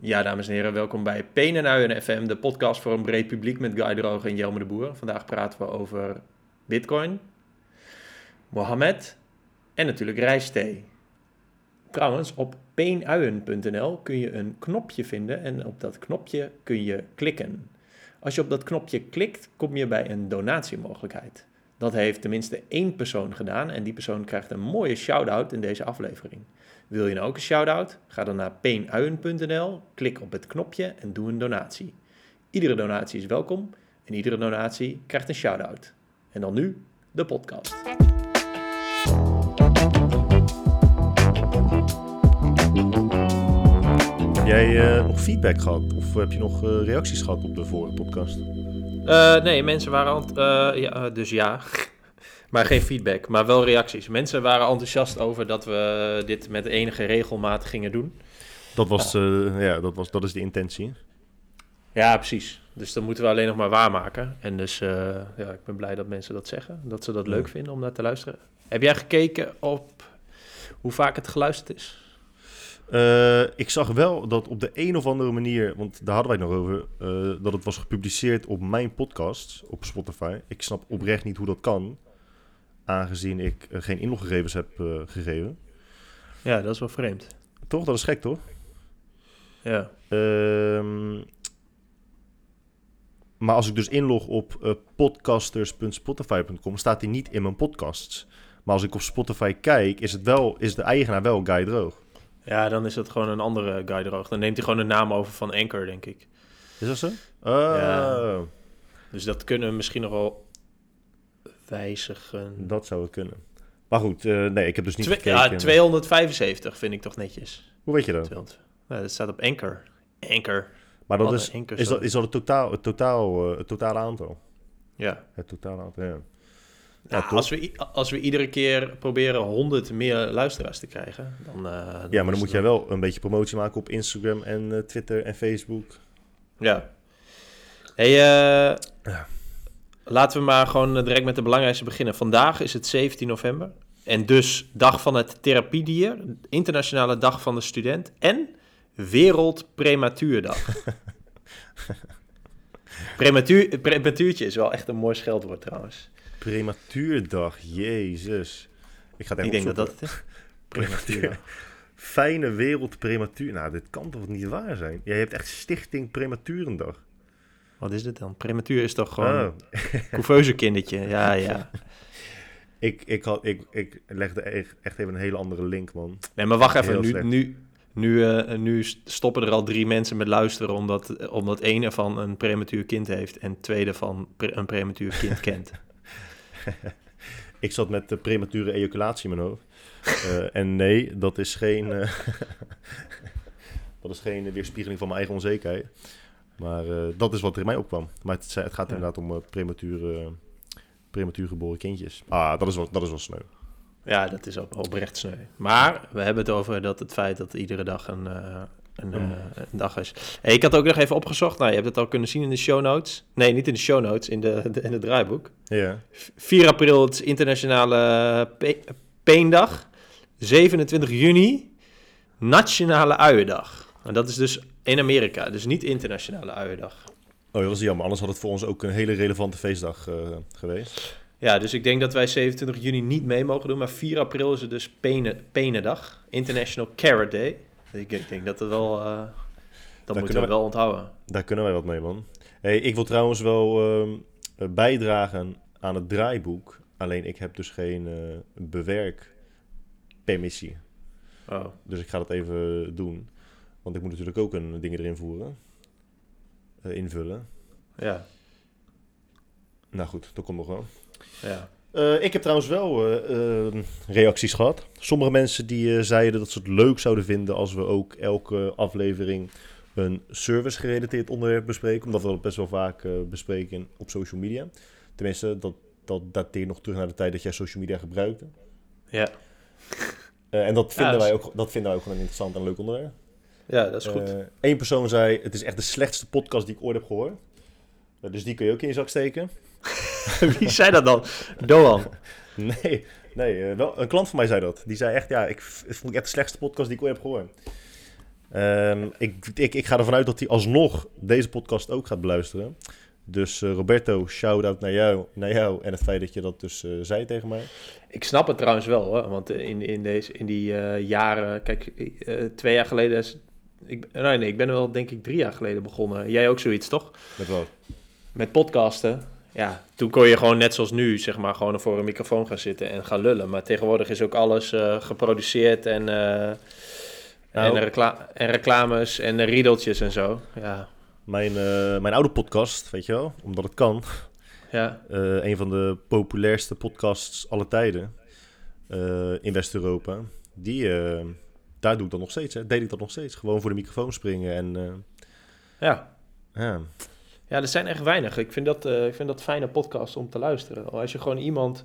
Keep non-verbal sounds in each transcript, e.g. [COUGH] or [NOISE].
Ja, dames en heren, welkom bij Penenuien FM, de podcast voor een breed publiek met Guy Droog en Jelme de Boer. Vandaag praten we over Bitcoin, Mohammed en natuurlijk rijstthee. Trouwens, op peenuien.nl kun je een knopje vinden en op dat knopje kun je klikken. Als je op dat knopje klikt, kom je bij een donatiemogelijkheid. Dat heeft tenminste één persoon gedaan en die persoon krijgt een mooie shout-out in deze aflevering. Wil je nou ook een shout-out? Ga dan naar peenuien.nl, klik op het knopje en doe een donatie. Iedere donatie is welkom en iedere donatie krijgt een shout-out. En dan nu de podcast. Heb jij eh, nog feedback gehad? Of heb je nog eh, reacties gehad op de vorige podcast? Uh, nee, mensen waren... eh, ja, dus ja, [LAUGHS] maar geen feedback, maar wel reacties. Mensen waren enthousiast over dat we dit met enige regelmaat gingen doen. Dat, was, eh, ja, dat, was, dat is de intentie. Ja, precies. Dus dat moeten we alleen nog maar waarmaken. En dus eh, ja, ik ben blij dat mensen dat zeggen. Dat ze dat Ja. leuk vinden om naar te luisteren. Heb jij gekeken op hoe vaak het geluisterd is? Eh, ik zag wel dat op de een of andere manier, want daar hadden wij het nog over, dat het was gepubliceerd op mijn podcast op Spotify. Ik snap oprecht niet hoe dat kan, aangezien ik eh, geen inloggegevens heb eh, gegeven. Ja, dat is wel vreemd. Toch? Dat is gek, toch? Ja. Ehm, maar als ik dus inlog op eh, podcasters.spotify.com, staat die niet in mijn podcasts. Maar als ik op Spotify kijk, is, het wel, is de eigenaar wel Guy Droog. ja, dan is dat gewoon een andere guy droog. Dan neemt hij gewoon de naam over van Anchor, denk ik. Is dat zo? Oh, Ja. Dus dat kunnen we misschien nog wel wijzigen. dat zou het kunnen. Maar goed, eh, nee, ik heb dus niet Twee- gekeken. ja, 275 vind ik toch netjes. Hoe weet je dat? 200. Nou, dat staat op Anchor. Anchor. Maar dat is, een Anchor is, dat, is dat het, totaal, het, totaal, eh, het totale aantal? Ja. Het totale aantal, ja. Nou, als, we, als we iedere keer proberen 100 meer luisteraars te krijgen, dan. eh, Ja, maar dan moet jij wel een beetje promotie maken op Instagram en Twitter en Facebook. Ja. Hey, eh, laten we maar gewoon eh, direct met de belangrijkste beginnen. Vandaag is het 17 november. En dus dag van het therapiedier, internationale dag van de student en Wereld Prematuurdag. [LAUGHS] Prematuur, prematuurtje is wel echt een mooi scheldwoord trouwens. Prematuurdag, jezus. Ik ga het Ik denk dat opzoeken. dat het is. Prematuurdag. [LAUGHS] Fijne wereld prematuur. Nou, dit kan toch niet waar zijn? Jij hebt echt Stichting Prematurendag. Wat is dit dan? Prematuur is toch gewoon Oh, kindertje? [LAUGHS] Ja, ja. ik, ik, had, ik, ik legde echt, echt even een hele andere link, man. Nee, maar wacht even. Heel Nu, slecht. nu, nu, eh, nu stoppen er al drie mensen met luisteren... omdat, omdat één ervan een prematuur kind heeft... en twee ervan pre- een prematuur kind kent. [LAUGHS] Ik zat met de premature ejaculatie in mijn hoofd. Eh, en nee, dat is geen... eh, [LAUGHS] dat is geen weerspiegeling van mijn eigen onzekerheid. Maar eh, dat is wat er in mij opkwam. Maar het, het gaat inderdaad om eh, premature, prematuur geboren kindjes. Ah, dat is wel, dat is wel sneu. Ja, dat is op, oprecht sneu. Maar we hebben het over dat het feit dat iedere dag een, eh, een, eh, een dag is. Hey, ik had ook nog even opgezocht. Nou, je hebt het al kunnen zien in de show notes. Nee, niet in de show notes, in, de, de- in het draaiboek. Ja. 4 april, het is internationale pe- peendag. 27 juni, nationale uiendag. En dat is dus in Amerika, dus niet internationale uiendag. Oh, dat is jammer. Anders had het voor ons ook een hele relevante feestdag eh, geweest. Ja, dus ik denk dat wij 27 juni niet mee mogen doen. Maar 4 april is het dus penen, Penendag. International Carrot Day. Ik, ik denk dat het wel... eh, dat moeten we we- wel onthouden. Daar kunnen wij wat mee, man. Hey, ik wil trouwens wel ehm, eh, bijdragen aan het draaiboek. Alleen ik heb dus geen eh, bewerkpermissie. Oh. Dus ik ga dat even doen. Want ik moet natuurlijk ook een ding erin voeren. Eh, invullen. Ja, Nou goed, dat komt nog wel. ja. Eh, ik heb trouwens wel eh, eh, reacties gehad. Sommige mensen die eh, zeiden dat ze het leuk zouden vinden als we ook elke aflevering een service-gerelateerd onderwerp bespreken. Omdat we dat best wel vaak eh, bespreken op social media. Tenminste, dat, dat dateert nog terug naar de tijd dat jij social media gebruikte. Ja, Eh, en dat vinden, dat is- wij ook, dat vinden wij ook gewoon een interessant en leuk onderwerp. Ja dat is goed. Eén persoon zei, het is echt de slechtste podcast die ik ooit heb gehoord. Eh, dus die kun je ook in je zak steken. [LAUGHS] Wie zei dat dan? Doan. [LAUGHS] Nee, nee eh, wel, een klant van mij zei dat. Die zei echt, ja, ik vond ik echt de slechtste podcast die ik ooit heb gehoord. Ehm, ik, ik, ik ga ervan uit dat hij alsnog deze podcast ook gaat beluisteren. Dus eh, Roberto, shout-out naar jou, naar jou en het feit dat je dat dus eh, zei tegen mij. Ik snap het trouwens wel, hoor. want in, in, deze, in die eh, jaren, kijk, eh, twee jaar geleden, is, ik, ik ben wel denk ik drie jaar geleden begonnen. Jij ook zoiets, toch? Met wat? Met podcasten. Ja, toen kon je gewoon net zoals nu, zeg maar, gewoon voor een microfoon gaan zitten en gaan lullen. Maar tegenwoordig is ook alles eh, geproduceerd en, eh, Nou. en, recla en reclames en riedeltjes en zo. Ja, Mijn, eh, mijn oude podcast, weet je wel, omdat het kan. ja, een van de populairste podcasts aller tijden in West-Europa. Die, daar doe ik dat nog steeds. Hè. Deed ik dat nog steeds. Gewoon voor de microfoon springen. En eh, ja. ja, Ja, er zijn echt weinig. Ik vind dat, eh, ik vind dat fijne podcasts om te luisteren. Als je gewoon iemand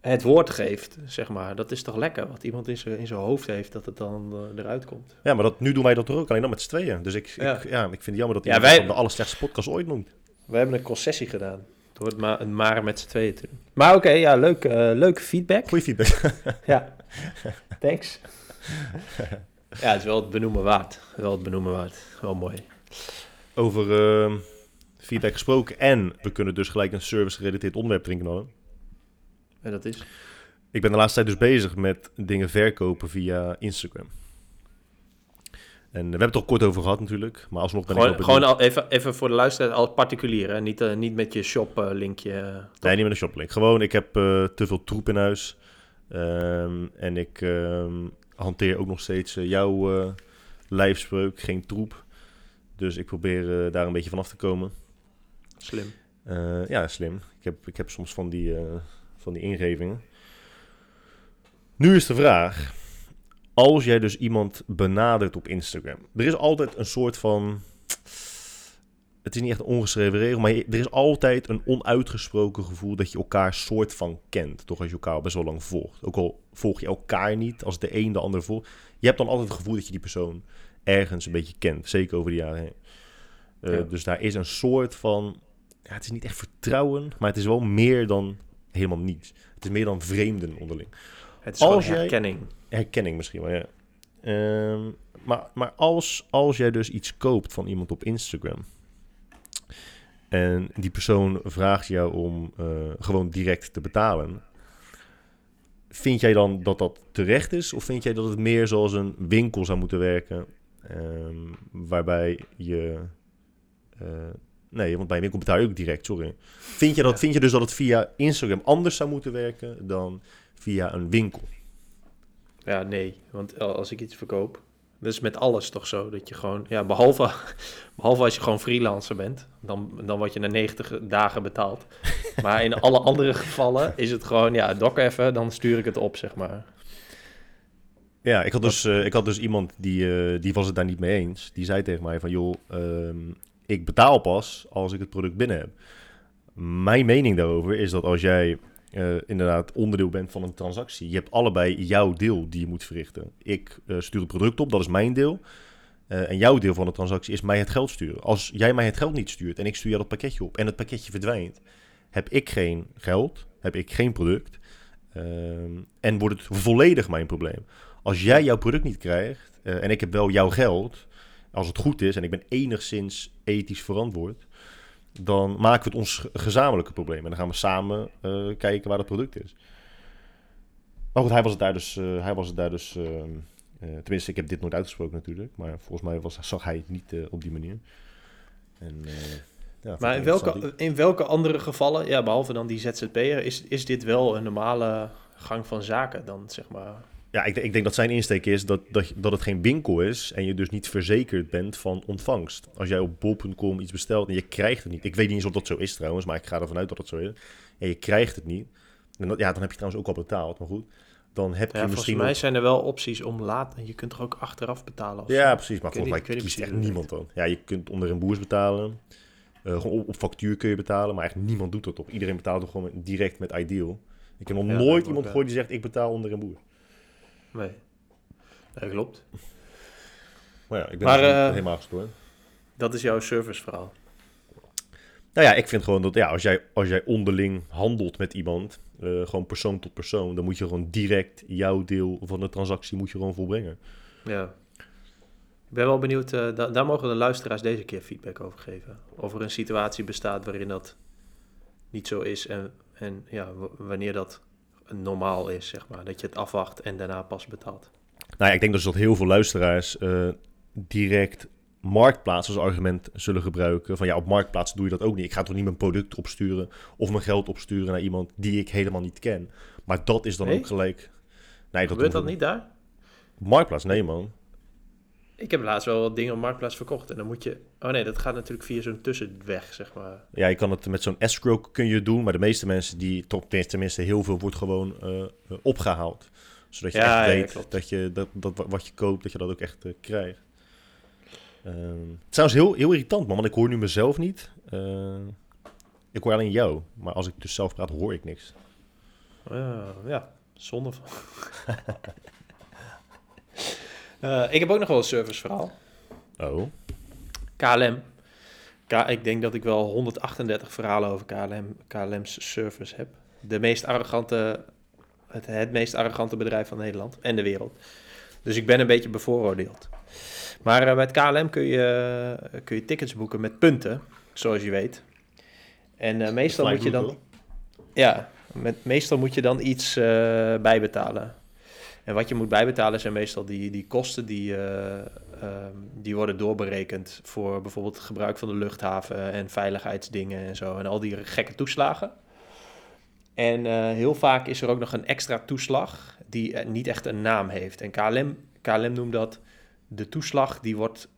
het woord geeft, zeg maar. Dat is toch lekker, wat iemand in zijn in zijn hoofd heeft, dat het dan eh, eruit komt. ja maar dat, nu doen wij dat er ook, alleen dan met z'n tweeën. Dus ik, Ja. ik, ja, ik vind het jammer dat Ja, wij- van de allerslechtste podcast ooit noemt. We hebben een concessie gedaan. Door het maar, maar met z'n tweeën te doen. Maar oké, ja, leuk, leuke feedback. Goeie feedback. Ja, [LAUGHS] thanks. [LAUGHS] Ja, het is wel het benoemen waard. Wel het benoemen waard. Wel mooi. Over eh, feedback gesproken. En we kunnen dus gelijk een service-gerelateerd onderwerp erin knallen. En dat is? Ik ben de laatste tijd dus bezig met dingen verkopen via Instagram. En we hebben het er al kort over gehad natuurlijk. Maar alsnog ben ik Gewoon, wel gewoon al even, even voor de luisteraar, al particulier, hè? Niet, eh, niet met je shop-linkje. Nee, niet met een shoplink. Gewoon, ik heb eh, te veel troep in huis. Ehm, en ik ehm, hanteer ook nog steeds eh, jouw eh, lijfspreuk, geen troep. Dus ik probeer eh, daar een beetje vanaf te komen. Slim. Ja, slim. Ik heb, ik heb soms van die, van die ingevingen. Nu is de vraag. Als jij dus iemand benadert op Instagram. Er is altijd een soort van... Het is niet echt een ongeschreven regel, maar er is altijd een onuitgesproken gevoel dat je elkaar soort van kent. Toch als je elkaar al best wel lang volgt. Ook al volg je elkaar niet, als de een de ander volgt. Je hebt dan altijd het gevoel dat je die persoon ergens een beetje kent. Zeker over de jaren heen. Eh, Ja. Dus daar is een soort van ja, het is niet echt vertrouwen, maar het is wel meer dan helemaal niets. Het is meer dan vreemden onderling. Het is Als jij- herkenning. Herkenning misschien wel, ja. Ehm, maar maar als, als jij dus iets koopt van iemand op Instagram... en die persoon vraagt jou om eh, gewoon direct te betalen... vind jij dan dat dat terecht is? Of vind jij dat het meer zoals een winkel zou moeten werken... ehm, waarbij je... eh, nee, want bij een winkel betaal je ook direct, sorry. Vind je, dat, Ja. vind je dus dat het via Instagram anders zou moeten werken dan via een winkel? Ja, nee. Want als ik iets verkoop, dat is met alles toch zo. Dat je gewoon, ja, behalve, [LAUGHS] behalve als je gewoon freelancer bent, dan, dan word je na 90 dagen betaald. [LAUGHS] Maar in alle andere gevallen is het gewoon, ja, dok even, dan stuur ik het op, zeg maar. Ja, ik had dus, eh, ik had dus iemand die, eh, die was het daar niet mee eens. Die zei tegen mij van, joh, ehm, ik betaal pas als ik het product binnen heb. Mijn mening daarover is dat als jij eh, inderdaad onderdeel bent van een transactie, je hebt allebei jouw deel die je moet verrichten. Ik eh, stuur het product op, dat is mijn deel. Eh, en jouw deel van de transactie is mij het geld sturen. Als jij mij het geld niet stuurt en ik stuur jou dat pakketje op en het pakketje verdwijnt, heb ik geen geld, heb ik geen product ehm, en wordt het volledig mijn probleem. Als jij jouw product niet krijgt en ik heb wel jouw geld, als het goed is en ik ben enigszins ethisch verantwoord, dan maken we het ons ge- gezamenlijke probleem. En dan gaan we samen eh, kijken waar het product is. Maar goed, hij was het daar dus, eh, hij was het daar dus ehm, eh, tenminste, ik heb dit nooit uitgesproken natuurlijk, maar volgens mij was, zag hij het niet op die manier. En, ja, Maar in welke, in welke andere gevallen, ja, behalve dan die ZZP'er, is, is dit wel een normale gang van zaken dan, zeg maar? Ja, ik, ik denk dat zijn insteek is dat, dat, dat het geen winkel is en je dus niet verzekerd bent van ontvangst. Als jij op bol.com iets bestelt en je krijgt het niet. Ik weet niet eens of dat zo is trouwens, maar ik ga ervan uit dat het zo is. En je krijgt het niet. En dat, ja, dan heb je trouwens ook al betaald, maar goed. Dan heb Ja, je volgens misschien... mij zijn er wel opties om later, je kunt er ook achteraf betalen. Of Ja, zo. precies. Maar volgens mij niet kiest echt niemand dan. Ja, je kunt onder een boers betalen. Eh, gewoon op, op factuur kun je betalen, maar echt niemand doet dat op. Iedereen betaalt er gewoon direct met Ideal. Ik heb nog Ja, nooit iemand gehoord die zegt ik betaal onder een boer. Nee. Dat klopt. Maar ja, ik ben Maar, dus eh, helemaal gestoord. Dat is jouw serviceverhaal. Nou ja, ik vind gewoon dat ja, als, jij, als jij onderling handelt met iemand, eh, gewoon persoon tot persoon, dan moet je gewoon direct jouw deel van de transactie moet je gewoon volbrengen. Ja. Ik ben wel benieuwd, uh, da daar mogen de luisteraars deze keer feedback over geven. Of er een situatie bestaat waarin dat niet zo is en, en ja, wanneer dat normaal is, zeg maar. Dat je het afwacht en daarna pas betaalt. Nou ja, ik denk dus dat heel veel luisteraars uh, direct marktplaats als argument zullen gebruiken. Van ja, op marktplaats doe je dat ook niet. Ik ga toch niet mijn product opsturen of mijn geld opsturen naar iemand die ik helemaal niet ken. Maar dat is dan ook gelijk... Nee, dat Gebeurt dat niet daar? Marktplaats, nee man. Ik heb laatst wel wat dingen op Marktplaats verkocht. En dan moet je... Oh nee, dat gaat natuurlijk via zo'n tussenweg, zeg maar. Ja, je kan het met zo'n escrow kun je doen. Maar de meeste mensen die... Toch, tenminste, heel veel wordt gewoon uh, opgehaald. Zodat je echt weet dat, je, dat, dat wat je koopt, dat je dat ook echt uh, krijgt. Uh, het is heel, heel irritant, man. Want ik hoor nu mezelf niet. Uh, ik hoor alleen jou. Maar als ik dus zelf praat, hoor ik niks. ja, zonde van. [LAUGHS] Uh, ik heb ook nog wel een serviceverhaal. Oh. KLM. K ik denk dat ik wel 138 verhalen over KLM, KLM's service heb. De meest arrogante, het, het meest arrogante bedrijf van Nederland en de wereld. Dus ik ben een beetje bevooroordeeld. Maar uh, bij het KLM kun je, kun je tickets boeken met punten, zoals je weet. En uh, meestal moet je dan. Ja, met, meestal moet je dan iets bijbetalen. En wat je moet bijbetalen zijn meestal die, die kosten die, uh, die worden doorberekend voor bijvoorbeeld het gebruik van de luchthaven en veiligheidsdingen en zo. En al die gekke toeslagen. En uh, heel vaak is er ook nog een extra toeslag die niet echt een naam heeft. En KLM, KLM noemt dat de toeslag die, wordt,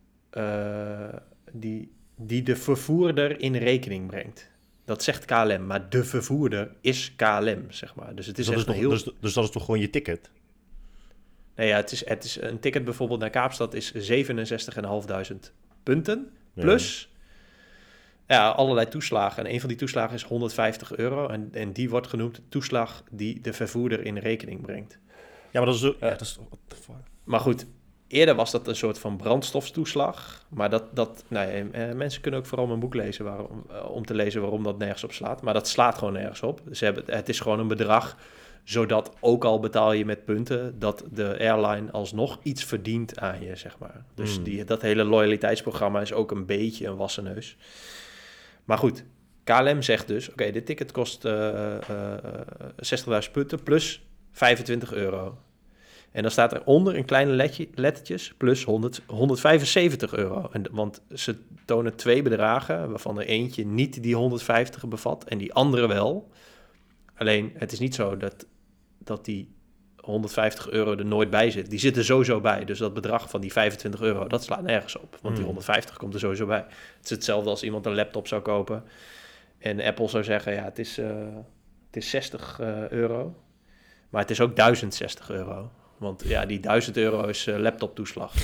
die, die de vervoerder in rekening brengt. Dat zegt KLM, maar de vervoerder is KLM, zeg maar. Dus het is, dus echt is heel... Dus, dus dat is toch gewoon je ticket? Ja, het is, het is een ticket bijvoorbeeld naar Kaapstad is 67.500 punten. Plus ja, allerlei toeslagen. En een van die toeslagen is 150 euro. En, en die wordt genoemd toeslag die de vervoerder in rekening brengt. Ja, maar dat is... Zo, ja, dat is maar goed, eerder was dat een soort van brandstoftoeslag. Maar dat, dat nou ja, mensen kunnen ook vooral mijn boek lezen waarom, eh, om te lezen waarom dat nergens op slaat. Maar dat slaat gewoon nergens op. Ze hebben, het is gewoon een bedrag zodat ook al betaal je met punten, dat de airline alsnog iets verdient aan je, zeg maar. Dus hmm. die, dat hele loyaliteitsprogramma is ook een beetje een wassen neus. Maar goed, KLM zegt dus, oké, dit ticket kost uh, uh, 60.000 punten plus 25 euro. En dan staat er onder een kleine letje, lettertjes plus 100, 175 euro. En, want ze tonen twee bedragen, waarvan er eentje niet die 150 bevat en die andere wel. Alleen het is niet zo dat dat die 150 euro er nooit bij zit. Die zit er sowieso bij. Dus dat bedrag van die 25 euro, dat slaat nergens op. Want die 150 hmm. komt er sowieso bij. Het is hetzelfde als iemand een laptop zou kopen. En Apple zou zeggen, ja, het is, uh, het is 60 uh, eh, euro. Maar het is ook 1060 euro. Want ja, die 1000 euro is uh, laptoptoeslag. [LAUGHS]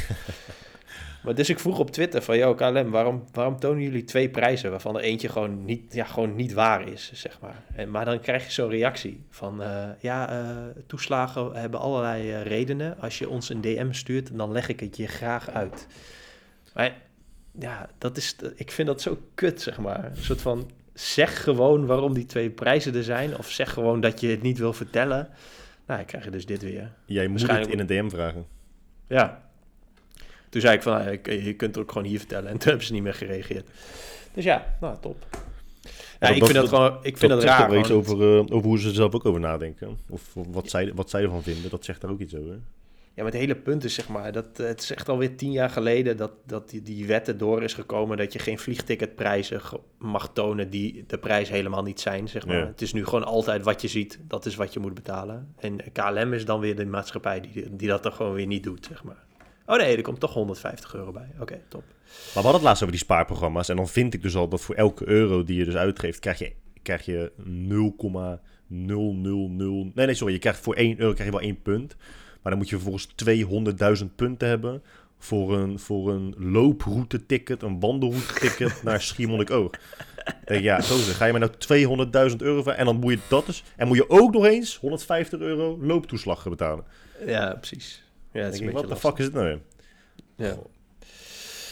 Maar dus ik vroeg op Twitter van, joh KLM, waarom, waarom tonen jullie twee prijzen waarvan er eentje gewoon niet, ja, gewoon niet waar is, zeg maar. En, maar dan krijg je zo'n reactie van, uh, ja, uh, toeslagen hebben allerlei uh, redenen. Als je ons een DM stuurt, dan leg ik het je graag uit. Maar ja, dat is, ik vind dat zo kut, zeg maar. Een soort van, zeg gewoon waarom die twee prijzen er zijn. Of zeg gewoon dat je het niet wil vertellen. Nou, dan krijg je dus dit weer. Jij moet het in een DM vragen. Ja, toen zei ik van, je kunt het ook gewoon hier vertellen. En toen hebben ze niet meer gereageerd. Dus ja, nou, top. Ja, ik vind dat, gewoon, ik vind dat, dat raar. iets over, uh, over hoe ze er zelf ook over nadenken. Of wat zij, wat zij ervan vinden, dat zegt daar ook iets over. Ja, maar het hele punt is zeg maar, dat het is echt alweer tien jaar geleden dat, dat die, die wet erdoor is gekomen dat je geen vliegticketprijzen mag tonen die de prijs helemaal niet zijn, zeg maar. Het is nu gewoon altijd wat je ziet, dat is wat je moet betalen. En KLM is dan weer de maatschappij die, die dat dan gewoon weer niet doet, zeg maar. Oh nee, er komt toch 150 euro bij. Oké, top. Maar we hadden het laatst over die spaarprogramma's. En dan vind ik dus al dat voor elke euro die je dus uitgeeft, krijg je, krijg je 0,000... Nee, nee, sorry. Je krijgt voor 1 euro krijg je wel 1 punt. Maar dan moet je vervolgens 200.000 punten hebben voor een, voor een looproute ticket, een wandelroute ticket [LAUGHS] naar Schiermonnikoog. Ja, zo. Ga je maar nou 200.000 euro voor en dan moet je dat dus... En moet je ook nog eens 150 euro looptoeslag betalen. Ja, precies. Ja, het is wat de fuck is het nou? Ja.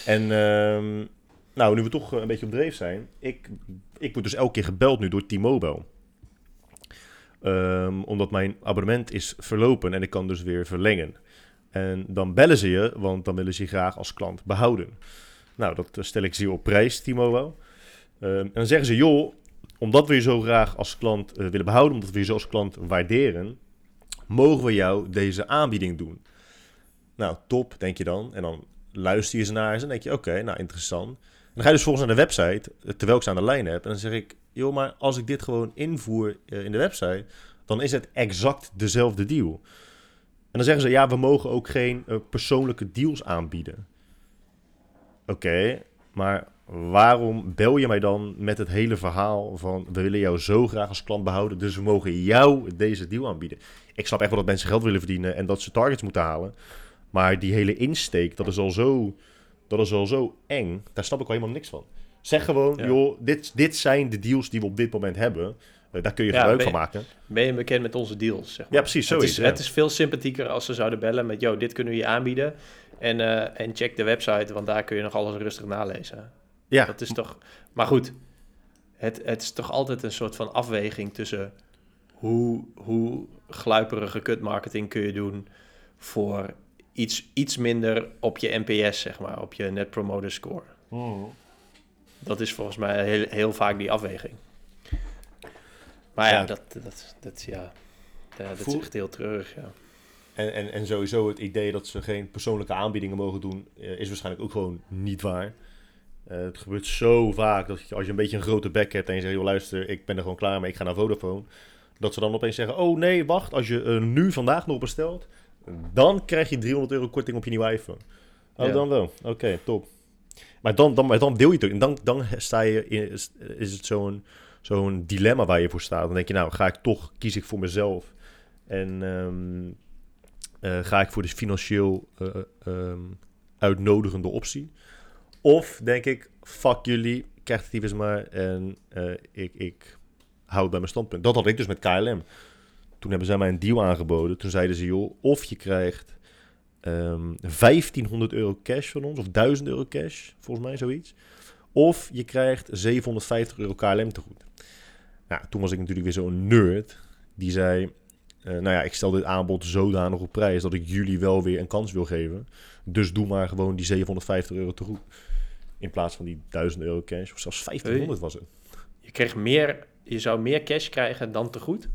En um, nou, nu we toch een beetje op dreef zijn. Ik, ik word dus elke keer gebeld nu door T-Mobile. Um, omdat mijn abonnement is verlopen en ik kan dus weer verlengen. En dan bellen ze je, want dan willen ze je graag als klant behouden. Nou, dat eh, stel ik zeer op prijs, Timo wel. Ehm, en dan zeggen ze, joh, omdat we je zo graag als klant eh, willen behouden, omdat we je zo als klant waarderen, mogen we jou deze aanbieding doen. Nou, top, denk je dan. En dan luister je ze naar ze en denk je, oké, nou interessant. En dan ga je dus volgens naar de website, eh, terwijl ik ze aan de lijn heb. En dan zeg ik, joh, maar als ik dit gewoon invoer in de website, dan is het exact dezelfde deal. En dan zeggen ze, ja, we mogen ook geen persoonlijke deals aanbieden. Oké, maar waarom bel je mij dan met het hele verhaal van we willen jou zo graag als klant behouden, dus we mogen jou deze deal aanbieden? Ik snap echt wel dat mensen geld willen verdienen en dat ze targets moeten halen. Maar die hele insteek, dat is al zo, dat is al zo eng. Daar snap ik al helemaal niks van. Zeg gewoon, joh, dit, dit zijn de deals die we op dit moment hebben. Uh, daar kun je gebruik van maken. Ben je bekend met onze deals? Zeg maar. Ja, precies. Zo het, is, het is veel sympathieker als ze zouden bellen met, joh, dit kunnen we je aanbieden. En, uh, en check de website, want daar kun je nog alles rustig nalezen. Ja. Dat is toch... Maar goed, het, het is toch altijd een soort van afweging tussen hoe, hoe gluiperige kutmarketing kun je doen voor iets, iets minder op je NPS, zeg maar, op je Net Promoter Score. Oh. Dat is volgens mij heel, heel vaak die afweging. Maar ja, ja. Dat, dat, dat, ja, dat, dat is echt heel treurig, ja. En, en, en sowieso het idee dat ze geen persoonlijke aanbiedingen mogen doen, uh, is waarschijnlijk ook gewoon niet waar. Uh, het gebeurt zo vaak dat je, als je een beetje een grote bek hebt en je zegt, joh luister, ik ben er gewoon klaar mee, ik ga naar Vodafone. Dat ze dan opeens zeggen, oh nee, wacht, als je uh, nu vandaag nog bestelt, dan krijg je 300 euro korting op je nieuwe iPhone. Oh, ja. dan wel. Oké, okay, top. Maar dan, dan, maar dan deel je het ook. En dan, dan sta je in, is, is het zo'n zo'n dilemma waar je voor staat. Dan denk je, nou, ga ik toch, kies ik voor mezelf. En um, uh, ga ik voor de financieel uh, um, uitnodigende optie. Of denk ik, fuck jullie, krijg het eens maar en uh, ik, ik hou het bij mijn standpunt. Dat had ik dus met KLM. Toen hebben zij mij een deal aangeboden. Toen zeiden ze, joh, of je krijgt um, 1500 euro cash van ons, of 1000 euro cash, volgens mij zoiets. Of je krijgt 750 euro KLM te goed. Nou, toen was ik natuurlijk weer zo'n nerd. Die zei, uh, nou ja, ik stel dit aanbod zodanig op prijs dat ik jullie wel weer een kans wil geven. Dus doe maar gewoon die 750 euro te goed. In plaats van die 1000 euro cash. Of zelfs 1500 was het. Je kreeg meer, je zou meer cash krijgen dan te goed?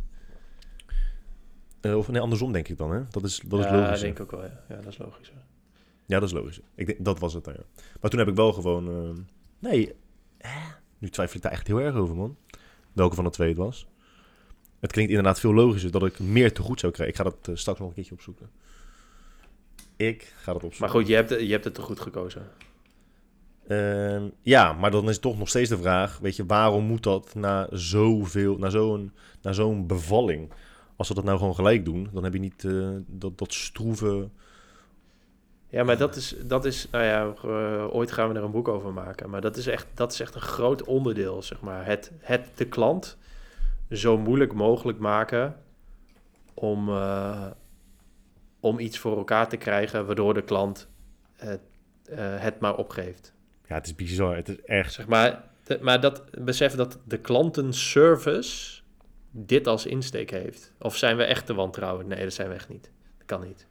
Uh, of nee, andersom denk ik dan, hè? Dat is, dat ja, is logisch. Ja, denk ik ook wel, ja. ja. dat is logisch. Ja, ja dat is logisch. Ik denk, dat was het dan, ja. Maar toen heb ik wel gewoon... Uh, nee, eh, nu twijfel ik daar echt heel erg over, man. Welke van de twee het was. Het klinkt inderdaad veel logischer dat ik meer te goed zou krijgen. Ik ga dat uh, straks nog een keertje opzoeken. Ik ga dat opzoeken. Maar goed, je hebt, je hebt het te goed gekozen. Uh, ja, maar dan is toch nog steeds de vraag, weet je, waarom moet dat na zoveel, na zo'n, na zo'n bevalling? Als we dat nou gewoon gelijk doen, dan heb je niet uh, dat, dat stroeve... Ja, maar dat is, dat is nou ja, uh, ooit gaan we er een boek over maken. Maar dat is echt, dat is echt een groot onderdeel, zeg maar. Het, het de klant zo moeilijk mogelijk maken om, uh, om iets voor elkaar te krijgen, waardoor de klant het, het maar opgeeft. Ja, het is bizar. Het is echt... Zeg maar, de, maar dat, besef dat de klantenservice dit als insteek heeft. Of zijn we echt te wantrouwen? Nee, dat zijn we echt niet. Dat kan niet.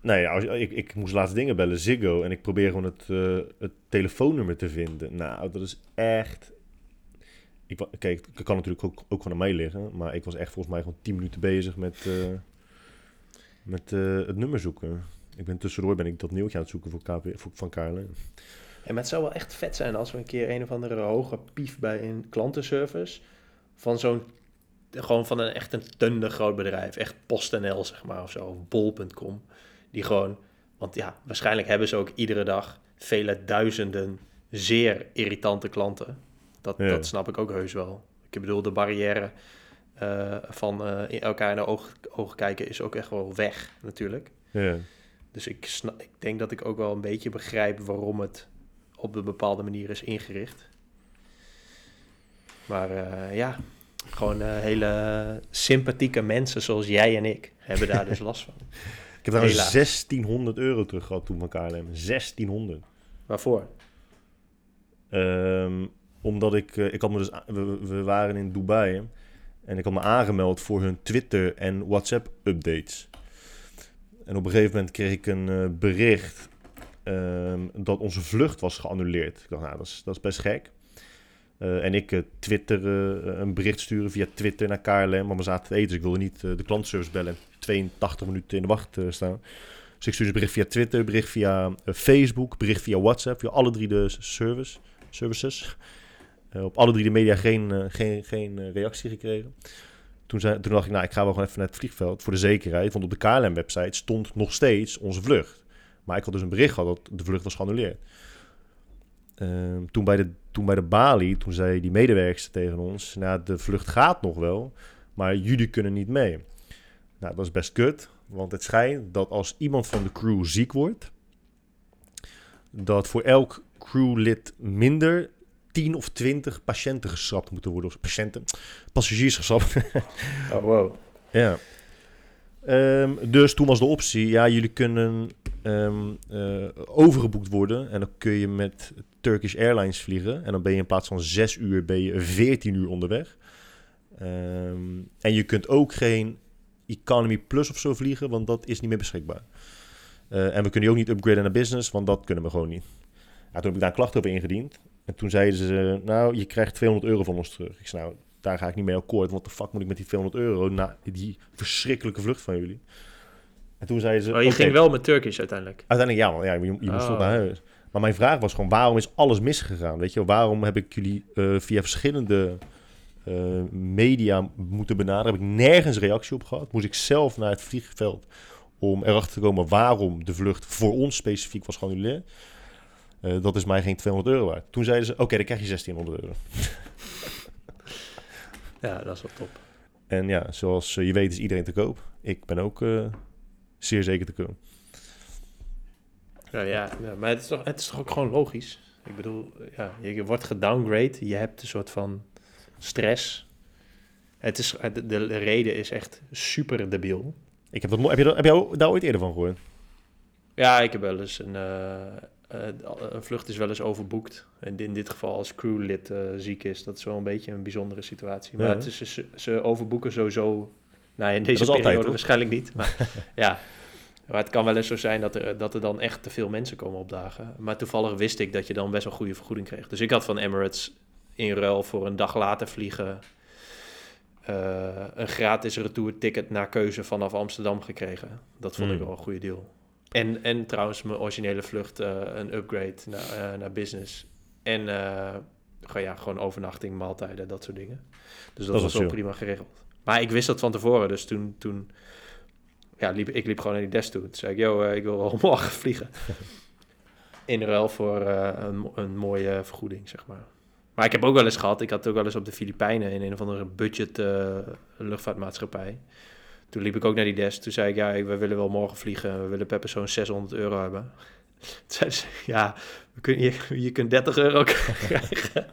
Nee, als, ik, ik moest laatst dingen bellen, Ziggo, en ik probeer gewoon het, uh, het telefoonnummer te vinden. Nou, dat is echt... Ik, kijk, het kan natuurlijk ook, ook van aan mij liggen, maar ik was echt volgens mij gewoon 10 minuten bezig met, uh, met uh, het nummer zoeken. Ik ben tussendoor ben ik dat nieuwtje aan het zoeken voor, KP, voor van KLM. En het zou wel echt vet zijn als we een keer een of andere hoge pief bij een klantenservice van zo'n gewoon van een echt een tunde groot bedrijf, echt PostNL zeg maar of zo, of bol.com, die gewoon, want ja, waarschijnlijk hebben ze ook iedere dag vele duizenden zeer irritante klanten. Dat, ja. dat snap ik ook heus wel. Ik bedoel, de barrière uh, van uh, in elkaar in de ogen, ogen kijken is ook echt wel weg natuurlijk. Ja. Dus ik, snap, ik denk dat ik ook wel een beetje begrijp waarom het op een bepaalde manier is ingericht. Maar uh, ja, gewoon uh, hele sympathieke mensen zoals jij en ik hebben daar dus [LAUGHS] last van. ik heb daar 1600 euro terug gehad toen van KLM. 1600. Waarvoor? Um, omdat ik, uh, ik had me dus, we, we, waren in Dubai en ik had me aangemeld voor hun Twitter en WhatsApp updates. En op een gegeven moment kreeg ik een eh, bericht ehm, dat onze vlucht was geannuleerd. Ik dacht, nou, dat is, dat is best gek. Eh, en ik uh, Twitter, een bericht sturen via Twitter naar KLM, maar we zaten te eten, dus ik wilde niet de klantenservice bellen en 82 minuten in de wacht staan. Dus ik stuurde een bericht via Twitter, bericht via Facebook, bericht via WhatsApp, via alle drie de service, services. op alle drie de media geen, geen, geen reactie gekregen. Toen, zei, toen dacht ik, nou, ik ga wel gewoon even naar het vliegveld voor de zekerheid. Want op de KLM-website stond nog steeds onze vlucht. Maar ik had dus een bericht gehad dat de vlucht was geannuleerd. Ehm, toen, bij de, toen bij de balie, toen zei die medewerkster tegen ons... Nou, de vlucht gaat nog wel, maar jullie kunnen niet mee. Nou, dat is best kut. Want het schijnt dat als iemand van de crew ziek wordt... dat voor elk crewlid minder 10 of 20 patiënten geschrapt moeten worden. Of patiënten, passagiers geschrapt. [LAUGHS] oh, wow. Ja. Um, dus toen was de optie, ja, jullie kunnen um, uh, overgeboekt worden. En dan kun je met Turkish Airlines vliegen. En dan ben je in plaats van 6 uur, ben je 14 uur onderweg. Um, en je kunt ook geen Economy Plus of zo vliegen, want dat is niet meer beschikbaar. Uh, en we kunnen je ook niet upgraden naar business, want dat kunnen we gewoon niet. Ja, toen heb ik daar een klacht over ingediend. En toen zeiden ze, nou, je krijgt 200 euro van ons terug. Ik zei, nou, daar ga ik niet mee akkoord. Wat de fuck moet ik met die 200 euro na die verschrikkelijke vlucht van jullie? En toen zeiden ze... Oh, je ging wel met Turkish uiteindelijk? Uiteindelijk ja, want ja, je, je moest oh. naar huis. Maar mijn vraag was gewoon, waarom is alles misgegaan? Weet je, waarom heb ik jullie uh, via verschillende uh, media moeten benaderen? Heb ik nergens reactie op gehad? Moest ik zelf naar het vliegveld om erachter te komen waarom de vlucht voor ons specifiek was geannuleerd? Uh, dat is mij geen 200 euro waard. Toen zeiden ze, oké, okay, dan krijg je 1600 euro. [LAUGHS] ja, dat is wel top. En ja, zoals je weet is iedereen te koop. Ik ben ook zeer zeker te koop. Ja, ja, ja, maar het is, toch, het is toch ook gewoon logisch? Ik bedoel, ja, je wordt gedowngrade, je hebt een soort van stress. Het is, de, de reden is echt super debiel. Ik heb, dat, heb, je, heb je daar ooit eerder van gehoord? Ja, ik heb wel eens een, uh, uh, een vlucht is wel eens overboekt. En in dit geval als crewlid uh, ziek is, dat is wel een beetje een bijzondere situatie. Maar het is, ze, ze, overboeken sowieso, nou in deze periode altijd, waarschijnlijk niet. Maar [LAUGHS] ja, maar het kan wel eens zo zijn dat er, dat er dan echt te veel mensen komen opdagen. Maar toevallig wist ik dat je dan best wel goede vergoeding kreeg. Dus ik had van Emirates in ruil voor een dag later vliegen... Uh, een gratis retourticket naar keuze vanaf Amsterdam gekregen. Dat vond ik hmm. wel een goede deal. En, en trouwens mijn originele vlucht uh, een upgrade naar, uh, naar business. En ja, gewoon overnachting, maaltijden, dat soort dingen. Dus dat, dat was wel prima geregeld. Maar ik wist dat van tevoren, dus toen, toen ja, liep, ik liep gewoon naar die desk toe. Toen zei ik, yo, ik wil wel [LAUGHS] morgen vliegen. In ruil voor een, een mooie vergoeding, zeg maar. Maar ik heb ook wel eens gehad, ik had ook wel eens op de Filipijnen in een of andere budget luchtvaartmaatschappij toen liep ik ook naar die desk. Toen zei ik, ja, we willen wel morgen vliegen. We willen per persoon 600 euro hebben. [LAUGHS] Toen zei ze, ja, we kun, je, je kunt 30 euro [LAUGHS] krijgen.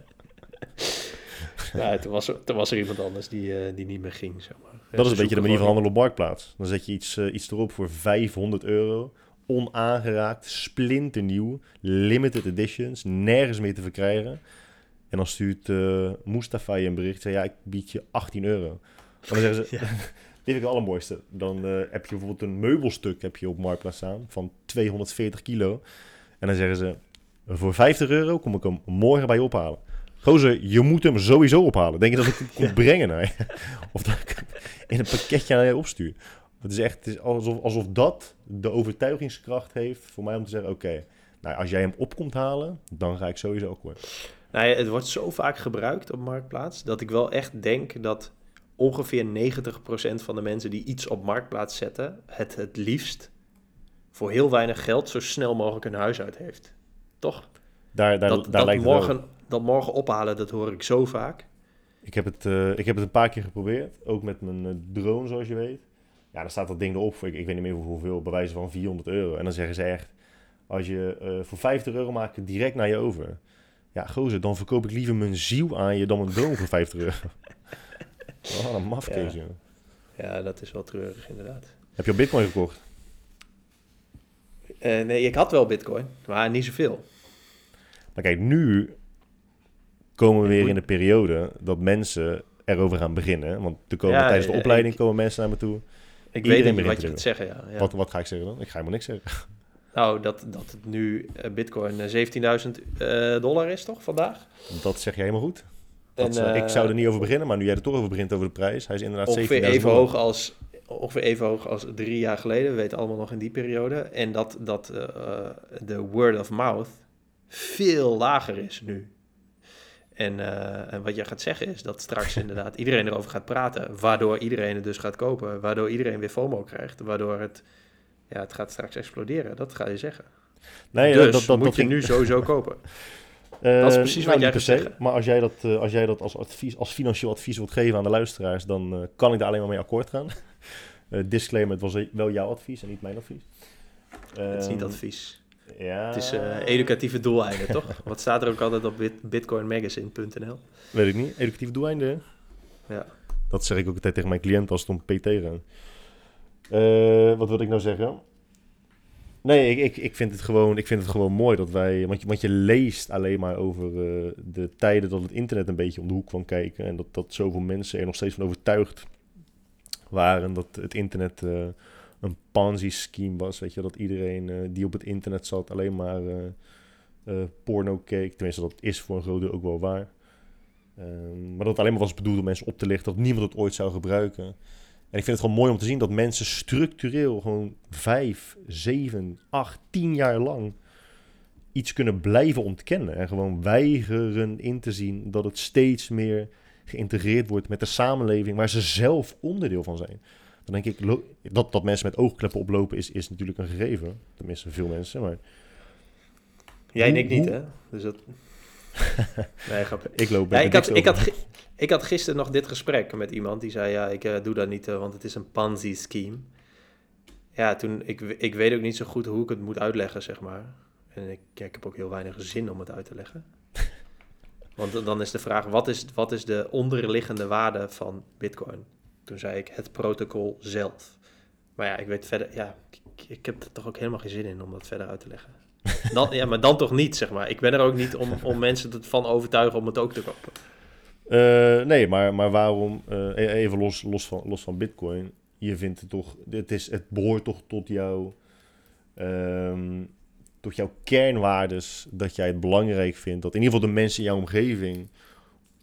ja, toen, was was er iemand anders die, die niet meer ging, zeg maar. Dat is een beetje de manier van handelen op Marktplaats. Dan zet je iets, uh, iets erop voor 500 euro. Onaangeraakt, splinternieuw, limited editions, nergens meer te verkrijgen. En dan stuurt uh, Mustafa je een bericht. Zei, ja, ik bied je 18 euro. dan zeggen ze, [LAUGHS] ja. [LAUGHS] Dit vind ik het allermooiste. Dan uh, heb je bijvoorbeeld een meubelstuk heb je op Marktplaats staan van 240 kilo. En dan zeggen ze, voor 50 euro kom ik hem morgen bij je ophalen. Gozer, je moet hem sowieso ophalen. Denk je dat ik hem [LAUGHS] kom brengen naar [LAUGHS] je? Of dat ik in een pakketje naar je opstuur? Het is echt het is alsof, alsof dat de overtuigingskracht heeft voor mij om te zeggen... oké, nou, als jij hem op komt halen, dan ga ik sowieso ook. Nou het wordt zo vaak gebruikt op Marktplaats... dat ik wel echt denk dat ongeveer 90% van de mensen die iets op marktplaats zetten, het het liefst voor heel weinig geld zo snel mogelijk een huis uit heeft. Toch? Daar, daar, dat, daar dat morgen, dat morgen ophalen, dat hoor ik zo vaak. Ik heb, het, uh, ik heb het een paar keer geprobeerd, ook met mijn uh, drone, zoals je weet. Ja, dan staat dat ding erop voor, ik, ik weet niet meer hoeveel, bewijzen van 400 euro. En dan zeggen ze echt, als je uh, voor 50 euro maakt, direct naar je over. Ja, gozer, dan verkoop ik liever mijn ziel aan je dan mijn drone voor 50 euro. [LAUGHS] Oh, een mafkees, ja. ja, dat is wel treurig inderdaad. Heb je al bitcoin gekocht? Uh, nee, ik had wel bitcoin, maar niet zoveel. Maar kijk, nu komen we weer in de periode dat mensen erover gaan beginnen. Want er komen, tijdens de opleiding komen mensen naar me toe. Ik weet niet wat je gaat zeggen, ja. ja. Wat, wat ga ik zeggen dan? Ik ga helemaal niks zeggen. [LAUGHS] Nou, dat, dat het nu eh, bitcoin eh, 17.000 eh, dollar is, toch, vandaag? Dat zeg jij helemaal goed. Dat, En, eh, ik eh, zou er niet over beginnen, maar nu jij er toch over begint over de prijs. Hij is inderdaad 17.000 ongeveer even, hoog als, ongeveer even hoog als drie jaar geleden. We weten allemaal nog in die periode. En dat, dat eh, eh, de word of mouth veel lager is nu. En, eh, en wat jij gaat zeggen is dat straks [LAUGHS] inderdaad iedereen erover gaat praten. Waardoor iedereen het dus gaat kopen. Waardoor iedereen weer FOMO krijgt. Waardoor het, ja, het gaat straks exploderen. Dat ga je zeggen. Nee, dus dat, dat, moet dat je nu sowieso [LAUGHS] kopen. Eh, Dat is precies wat niet jij gaat se, zeggen. Maar als jij dat, eh, als, jij dat als, advies, als financieel advies wilt geven aan de luisteraars, dan eh, kan ik daar alleen maar mee akkoord gaan. [LAUGHS] Eh, disclaimer, het was wel jouw advies en niet mijn advies. Het is niet Ehm, advies. Ja, Het is eh, educatieve doeleinden, toch? [LAUGHS] Wat staat er ook altijd op bit- bitcoinmagazine.nl? Weet ik niet. Educatief doeleinden. Ja. Dat zeg ik ook altijd tegen mijn cliënt als het om PT gaat. Eh, wat wil ik nou zeggen? Nee, ik, ik, ik, vind het gewoon, ik vind het gewoon mooi dat wij... Want je, want je leest alleen maar over eh, de tijden dat het internet een beetje om de hoek kwam kijken. En dat, dat zoveel mensen er nog steeds van overtuigd waren dat het internet een Ponzi-scheme was. Weet je, dat iedereen eh, die op het internet zat alleen maar eh, eh, porno keek. Tenminste, dat is voor een groot deel ook wel waar. Ehm, maar dat het alleen maar was bedoeld om mensen op te lichten, dat niemand het ooit zou gebruiken. En ik vind het gewoon mooi om te zien dat mensen structureel gewoon vijf, zeven, acht, tien jaar lang iets kunnen blijven ontkennen. En gewoon weigeren in te zien dat het steeds meer geïntegreerd wordt met de samenleving waar ze zelf onderdeel van zijn. Dan denk ik, dat, dat mensen met oogkleppen oplopen is, is natuurlijk een gegeven. Tenminste, veel mensen. Maar Jij ik niet, hè? Dus dat... [LAUGHS] nee, grapje. ik loop Ja, ik, had, ik, had, ik had gisteren nog dit gesprek met iemand die zei: Ja, ik eh, doe dat niet, eh, want het is een Ponzi-scheme. Ja, toen, ik, ik weet ook niet zo goed hoe ik het moet uitleggen, zeg maar. En ik, ja, ik heb ook heel weinig zin om het uit te leggen. [LAUGHS] Want dan is de vraag: wat is, wat is de onderliggende waarde van Bitcoin? Toen zei ik: het protocol zelf. Maar ja, ik weet verder, ja, ik, ik heb er toch ook helemaal geen zin in om dat verder uit te leggen. [LAUGHS] Dan, ja, maar dan toch niet, zeg maar. Ik ben er ook niet om, om mensen ervan overtuigen om het ook te kopen. Eh, nee, maar, maar waarom, eh, e- even los, los, van, los van Bitcoin, je vindt het toch, het, is, het behoort toch tot jouw, ehm, tot jouw kernwaardes, dat jij het belangrijk vindt, dat in ieder geval de mensen in jouw omgeving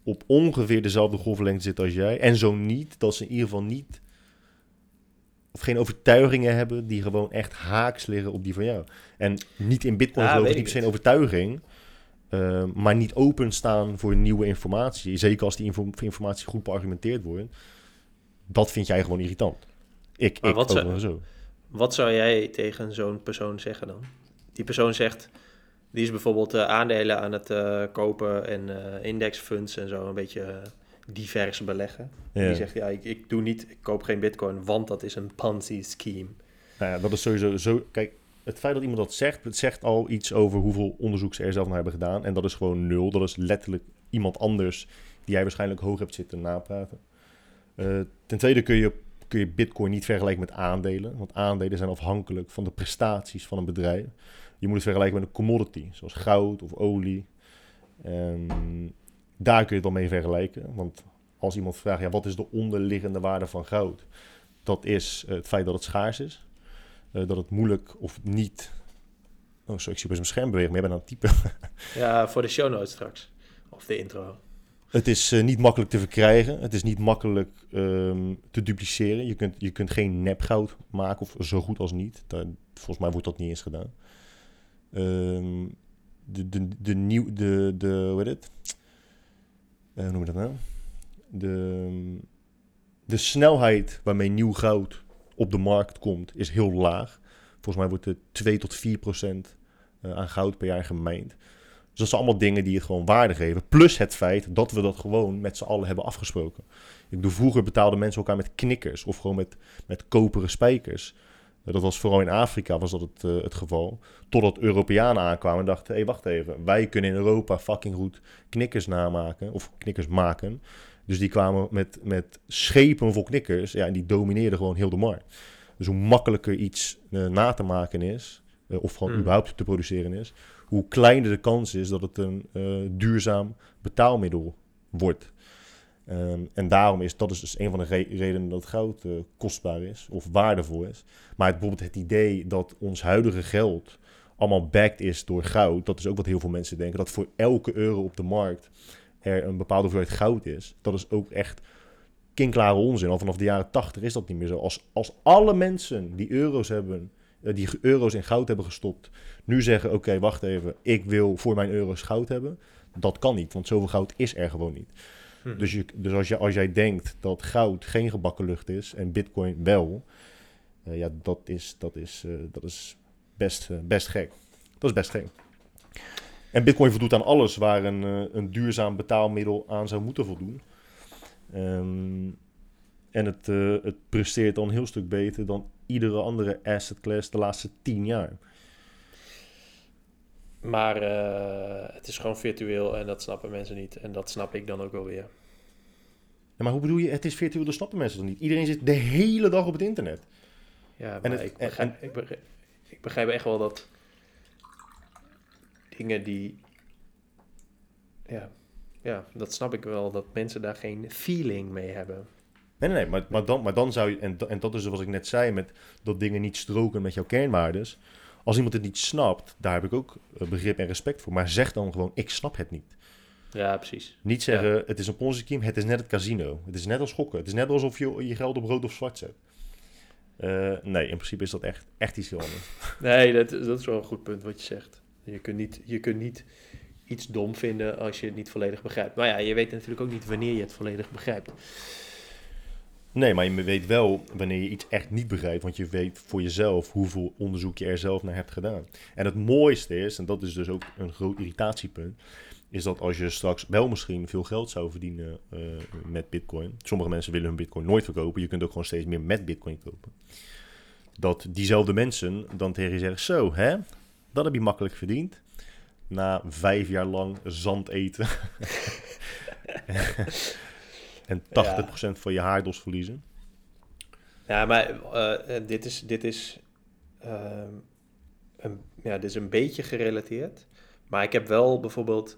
op ongeveer dezelfde golflengte zitten als jij. En zo niet, dat ze in ieder geval niet, of geen overtuigingen hebben die gewoon echt haaks liggen op die van jou. En niet in Bitcoin Ja, niet per se een overtuiging. Uh, maar niet openstaan voor nieuwe informatie. Zeker als die info informatie goed beargumenteerd wordt. Dat vind jij gewoon irritant. Ik, Maar ik wat zou- zo. Wat zou jij tegen zo'n persoon zeggen dan? Die persoon zegt, die is bijvoorbeeld eh, aandelen aan het eh, kopen en eh, indexfunds en zo een beetje divers beleggen. Ja. Die zegt, ja, ik, ik doe niet, ik koop geen bitcoin, want dat is een Ponzi-scheme. Nou ja, dat is sowieso zo. Kijk, het feit dat iemand dat zegt, het zegt al iets over hoeveel onderzoek ze er zelf naar hebben gedaan. En dat is gewoon nul. Dat is letterlijk iemand anders die jij waarschijnlijk hoog hebt zitten napraten. Ten tweede kun je, kun je Bitcoin niet vergelijken met aandelen. Want aandelen zijn afhankelijk van de prestaties van een bedrijf. Je moet het vergelijken met een commodity, zoals goud of olie. En daar kun je het wel mee vergelijken. Want als iemand vraagt, ja, wat is de onderliggende waarde van goud? Dat is eh, het feit dat het schaars is. Eh, dat het moeilijk of niet... Oh, sorry, ik zie op mijn scherm bewegen, maar jij bent aan het typen. [LAUGHS] Ja, voor de show notes straks. Of de intro. Het is eh, niet makkelijk te verkrijgen. Het is niet makkelijk ehm, te dupliceren. Je kunt, je kunt geen nepgoud maken, of zo goed als niet. Daar, volgens mij wordt dat niet eens gedaan. Ehm, de, de, de, nieuw, de, de, hoe heet het? Eh, hoe noem je dat nou? De, de snelheid waarmee nieuw goud op de markt komt, is heel laag. Volgens mij wordt er 2 tot 4 procent eh, aan goud per jaar gemijnd. Dus dat zijn allemaal dingen die het gewoon waarde geven. Plus het feit dat we dat gewoon met z'n allen hebben afgesproken. Ik bedoel, vroeger betaalden mensen elkaar met knikkers of gewoon met, met koperen spijkers. Dat was vooral in Afrika was dat het, uh, het geval. Totdat Europeanen aankwamen en dachten, hé, hey, wacht even. Wij kunnen in Europa fucking goed knikkers namaken of knikkers maken. Dus die kwamen met, met schepen vol knikkers. Ja, en die domineerden gewoon heel de markt. Dus hoe makkelijker iets uh, na te maken is, of gewoon Mm. überhaupt te produceren is, hoe kleiner de kans is dat het een duurzaam betaalmiddel wordt. Ehm, en daarom is dat is dus een van de re- redenen dat goud eh, kostbaar is of waardevol is. Maar het, bijvoorbeeld het idee dat ons huidige geld allemaal backed is door goud, dat is ook wat heel veel mensen denken. Dat voor elke euro op de markt er een bepaalde hoeveelheid goud is. Dat is ook echt kinklare onzin. Al vanaf de jaren 80 is dat niet meer zo. Als, als alle mensen die euro's hebben, eh, die euro's in goud hebben gestopt, nu zeggen: Oké, wacht even, ik wil voor mijn euro's goud hebben. Dat kan niet, want zoveel goud is er gewoon niet. Hm. Dus, dus als, je, als jij denkt dat goud geen gebakken lucht is en bitcoin wel, eh, ja, dat is, dat is, eh, dat is best, eh, best gek. Dat is best gek. En bitcoin voldoet aan alles waar een, een duurzaam betaalmiddel aan zou moeten voldoen. Ehm, en het, het presteert dan een heel stuk beter dan iedere andere asset class de laatste tien jaar. Maar eh, het is gewoon virtueel en dat snappen mensen niet. En dat snap ik dan ook wel weer. Ja, maar hoe bedoel je, het is virtueel, dat snappen mensen toch niet? Iedereen zit de hele dag op het internet. Ja, En maar het- ik, en- begrijp, ik, begrijp, ik begrijp echt wel dat dingen die... Ja, ja, dat snap ik wel, dat mensen daar geen feeling mee hebben. Nee, nee, nee, maar, maar, dan, maar dan zou je, en, en dat is wat ik net zei, met dat dingen niet stroken met jouw kernwaardes. Als iemand het niet snapt, daar heb ik ook eh, begrip en respect voor. Maar zeg dan gewoon, ik snap het niet. Ja, precies. Niet zeggen, het is een ponzi-scheme, het is net het casino. Het is net als gokken. Het is net alsof je je geld op rood of zwart zet. Eh, nee, in principe is dat echt, echt iets heel anders. [LAUGHS] Nee, dat, dat is wel een goed punt wat je zegt. Je kunt, niet, je kunt niet iets dom vinden als je het niet volledig begrijpt. Maar ja, je weet natuurlijk ook niet wanneer je het volledig begrijpt. Nee, maar je weet wel wanneer je iets echt niet begrijpt, want je weet voor jezelf hoeveel onderzoek je er zelf naar hebt gedaan. En het mooiste is, en dat is dus ook een groot irritatiepunt, is dat als je straks wel misschien veel geld zou verdienen eh, met bitcoin, sommige mensen willen hun bitcoin nooit verkopen, je kunt ook gewoon steeds meer met bitcoin kopen. Dat diezelfde mensen dan tegen je zeggen, zo hè, dat heb je makkelijk verdiend. Na vijf jaar lang zand eten. [LAUGHS] [LAUGHS] en 80% van je haardos verliezen. Ja, maar eh, dit is, dit, is, ehm, een, ja, dit is een beetje gerelateerd. Maar ik heb wel bijvoorbeeld...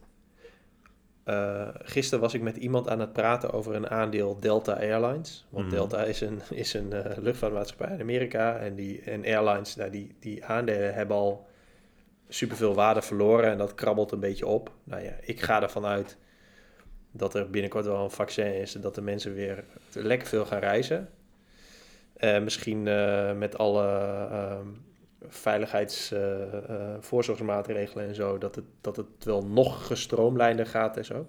eh, gisteren was ik met iemand aan het praten over een aandeel Delta Airlines. Want Mhm. Delta is een, is een eh, luchtvaartmaatschappij in Amerika. En, die, en airlines, nou, die, die aandelen hebben al superveel waarde verloren. En dat krabbelt een beetje op. Nou ja, ik ga ervan uit dat er binnenkort wel een vaccin is. En dat de mensen weer lekker veel gaan reizen. Eh, misschien eh, met alle ehm veiligheids eh, en zo, dat het, dat het wel nog gestroomlijnder gaat en zo.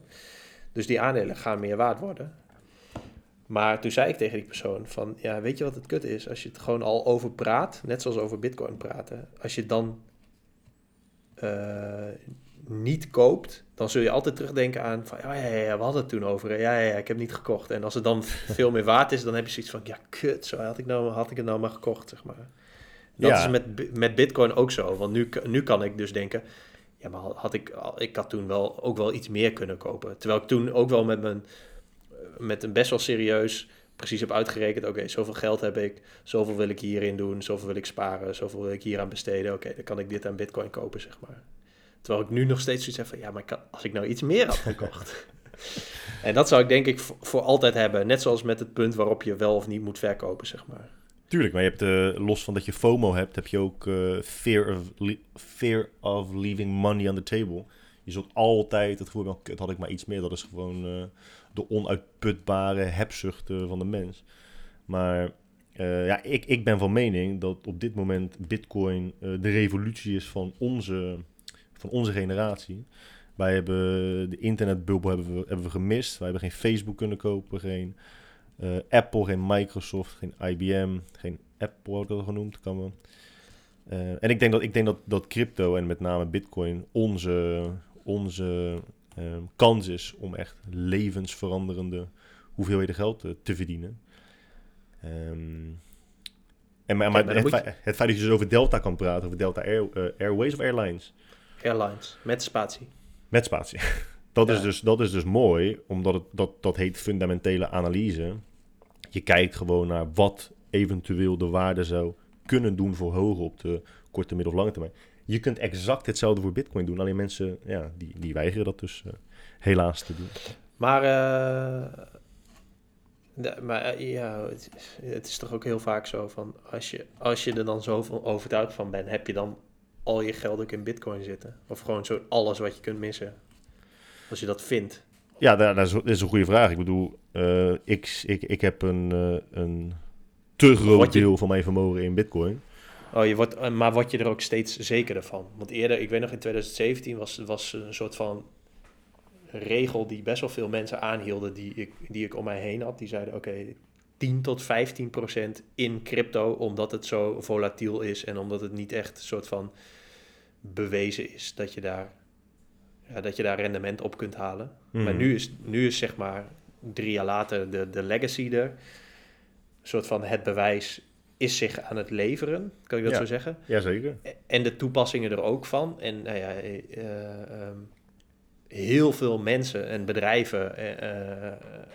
Dus die aandelen gaan meer waard worden. Maar toen zei ik tegen die persoon van, ja, weet je wat het kut is? Als je het gewoon al over praat, net zoals over bitcoin praten, als je dan niet koopt, dan zul je altijd terugdenken aan van, ja, ja, ja, we hadden het toen over, ja, ja, ja, ik heb niet gekocht. En als het dan [LAUGHS] veel meer waard is, dan heb je zoiets van, ja, kut, zo had ik, nou, had ik het nou maar gekocht, zeg maar. Dat Ja. is met, met bitcoin ook zo, want nu, nu kan ik dus denken, ja, maar had ik, al- ik had toen wel ook wel iets meer kunnen kopen. Terwijl ik toen ook wel met, mijn, met een best wel serieus precies heb uitgerekend, oké, zoveel geld heb ik, zoveel wil ik hierin doen, zoveel wil ik sparen, zoveel wil ik hier aan besteden, oké, dan kan ik dit aan bitcoin kopen, zeg maar. Terwijl ik nu nog steeds zoiets heb van, ja, maar ik kan- als ik nou iets meer had [LAUGHS] gekocht. en dat zou ik denk ik voor, voor altijd hebben, net zoals met het punt waarop je wel of niet moet verkopen, zeg maar. Tuurlijk, maar je hebt eh, los van dat je FOMO hebt, heb je ook eh, fear, of fear of leaving money on the table. Je zult altijd het gevoel hebben, kut, had ik maar iets meer. Dat is gewoon eh, de onuitputbare hebzucht van de mens. Maar ja, ik, ik ben van mening dat op dit moment bitcoin de revolutie is van onze, van onze generatie. Wij hebben de internetbubbel hebben we, hebben we gemist. Wij hebben geen Facebook kunnen kopen, geen eh, Apple, geen Microsoft, geen IBM, geen Apple wordt dat genoemd. Kan wel. Eh, en ik denk, dat, ik denk dat, dat crypto en met name Bitcoin onze, onze ehm, kans is om echt levensveranderende hoeveelheden geld eh, te verdienen. Ehm, en, maar, maar maar dan het, je- feit, het feit dat je dus over Delta kan praten, over Delta Air, eh, Airways of Airlines, Airlines, met spatie. met spatie. [LAUGHS] Dat, is dus, dat is dus mooi, omdat het, dat, dat heet fundamentele analyse. Je kijkt gewoon naar wat eventueel de waarde zou kunnen doen voor hoger op de korte, midden of lange termijn. Je kunt exact hetzelfde voor bitcoin doen, alleen mensen ja, die, die weigeren dat dus eh, helaas te doen. Maar eh, De, maar eh, ja, het, het is toch ook heel vaak zo van als je, als je er dan zoveel overtuigd van bent, heb je dan al je geld ook in bitcoin zitten? Of gewoon zo alles wat je kunt missen? Als je dat vindt. Ja, dat, is, dat is een goede vraag. Ik bedoel, eh, ik, ik, ik heb een, eh, een te groot je- deel van mijn vermogen in bitcoin. Oh, je wordt, eh, maar word je er ook steeds zekerder van? Want eerder, ik weet nog in 2017 was, was een soort van regel die best wel veel mensen aanhielden die ik, die ik om mij heen had. Die zeiden, oké, 10 tot 15 procent in crypto, omdat het zo volatiel is en omdat het niet echt een soort van bewezen is dat je daar, ja, dat je daar rendement op kunt halen. Maar Mhm. nu is, nu is zeg maar drie jaar later de, de legacy er. Een soort van het bewijs is zich aan het leveren, kan ik dat Ja. zo zeggen? Jazeker. En de toepassingen er ook van. En nou ja, eh, eh, ehm, heel veel mensen en bedrijven eh,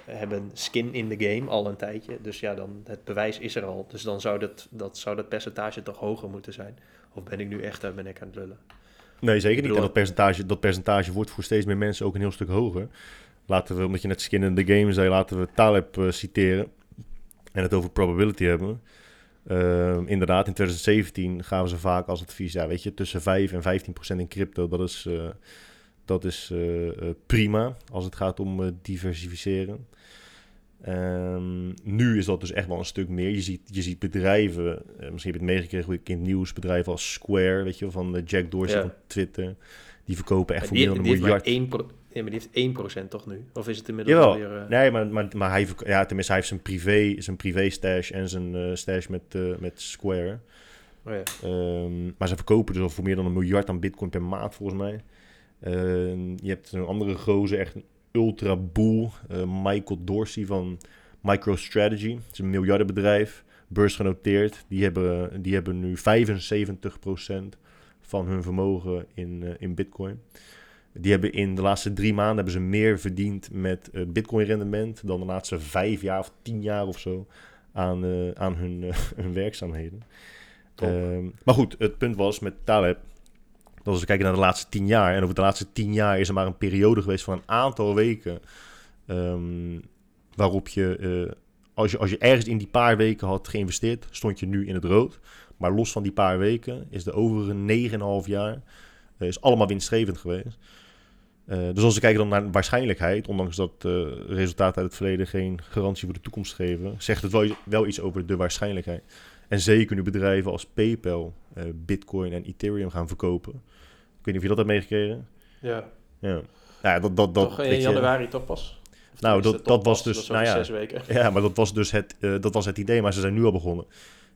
hebben skin in de game al een tijdje. Dus ja, dan het bewijs is er al. Dus dan zou dat, dat, zou dat percentage toch hoger moeten zijn. Of ben ik nu echt uit mijn nek aan het lullen? Nee, zeker niet. bedoel- En dat percentage, dat percentage wordt voor steeds meer mensen ook een heel stuk hoger. Laten we, omdat je net skin in the game zei, laten we Taleb eh, citeren. En het over probability hebben. Ehm, inderdaad, in 2017 gaven ze vaak als advies, ja, weet je, tussen 5 en 15 procent in crypto. Dat is, eh, dat is eh, prima als het gaat om diversificeren. Ehm, nu is dat dus echt wel een stuk meer. Je ziet, je ziet bedrijven, eh, misschien heb je het meegekregen in het nieuws, bedrijven als Square, weet je, van eh, Jack Dorsey Ja. van Twitter. Die verkopen echt Maar voor meer dan een heeft maar miljard. 1 pro- ja, maar die heeft 1% toch nu? Of is het inmiddels Jawel. alweer... eh, Nee, maar, maar, maar hij, ja, tenminste, hij heeft zijn privé, zijn privé stash en zijn stash met, met Square. oh ja. Ehm, maar ze verkopen dus al voor meer dan een miljard aan bitcoin per maand, volgens mij. Ehm, je hebt een andere gozer, echt ultra boel. eh, Michael Dorsey van MicroStrategy. Het is een miljardenbedrijf, beursgenoteerd. Die hebben, die hebben nu 75% van hun vermogen in, eh, in bitcoin. Die hebben in de laatste drie maanden hebben ze meer verdiend met eh, bitcoin rendement dan de laatste vijf jaar of tien jaar of zo aan, aan hun, [LAUGHS] hun werkzaamheden. Ehm, maar goed, het punt was met Taleb, als we kijken naar de laatste tien jaar, en over de laatste tien jaar is er maar een periode geweest van een aantal weken, ehm, waarop je, eh, als je, als je ergens in die paar weken had geïnvesteerd, stond je nu in het rood. Maar los van die paar weken is de overige 9,5 jaar eh, is allemaal winstgevend geweest. Eh, dus als we kijken dan naar waarschijnlijkheid, ondanks dat resultaten uit het verleden geen garantie voor de toekomst geven, zegt het wel, wel iets over de waarschijnlijkheid. En zeker nu bedrijven als PayPal, Bitcoin en Ethereum gaan verkopen. Ik weet niet of je dat hebt meegekregen. ja. Ja, ja dat, dat, dat, toch in weet je- januari toch pas? Of Nou, dat- dat was dus- dat nou ja. zes weken. [LAUGHS] Ja, maar dat was dus het, eh, dat was het idee, maar ze zijn nu al begonnen.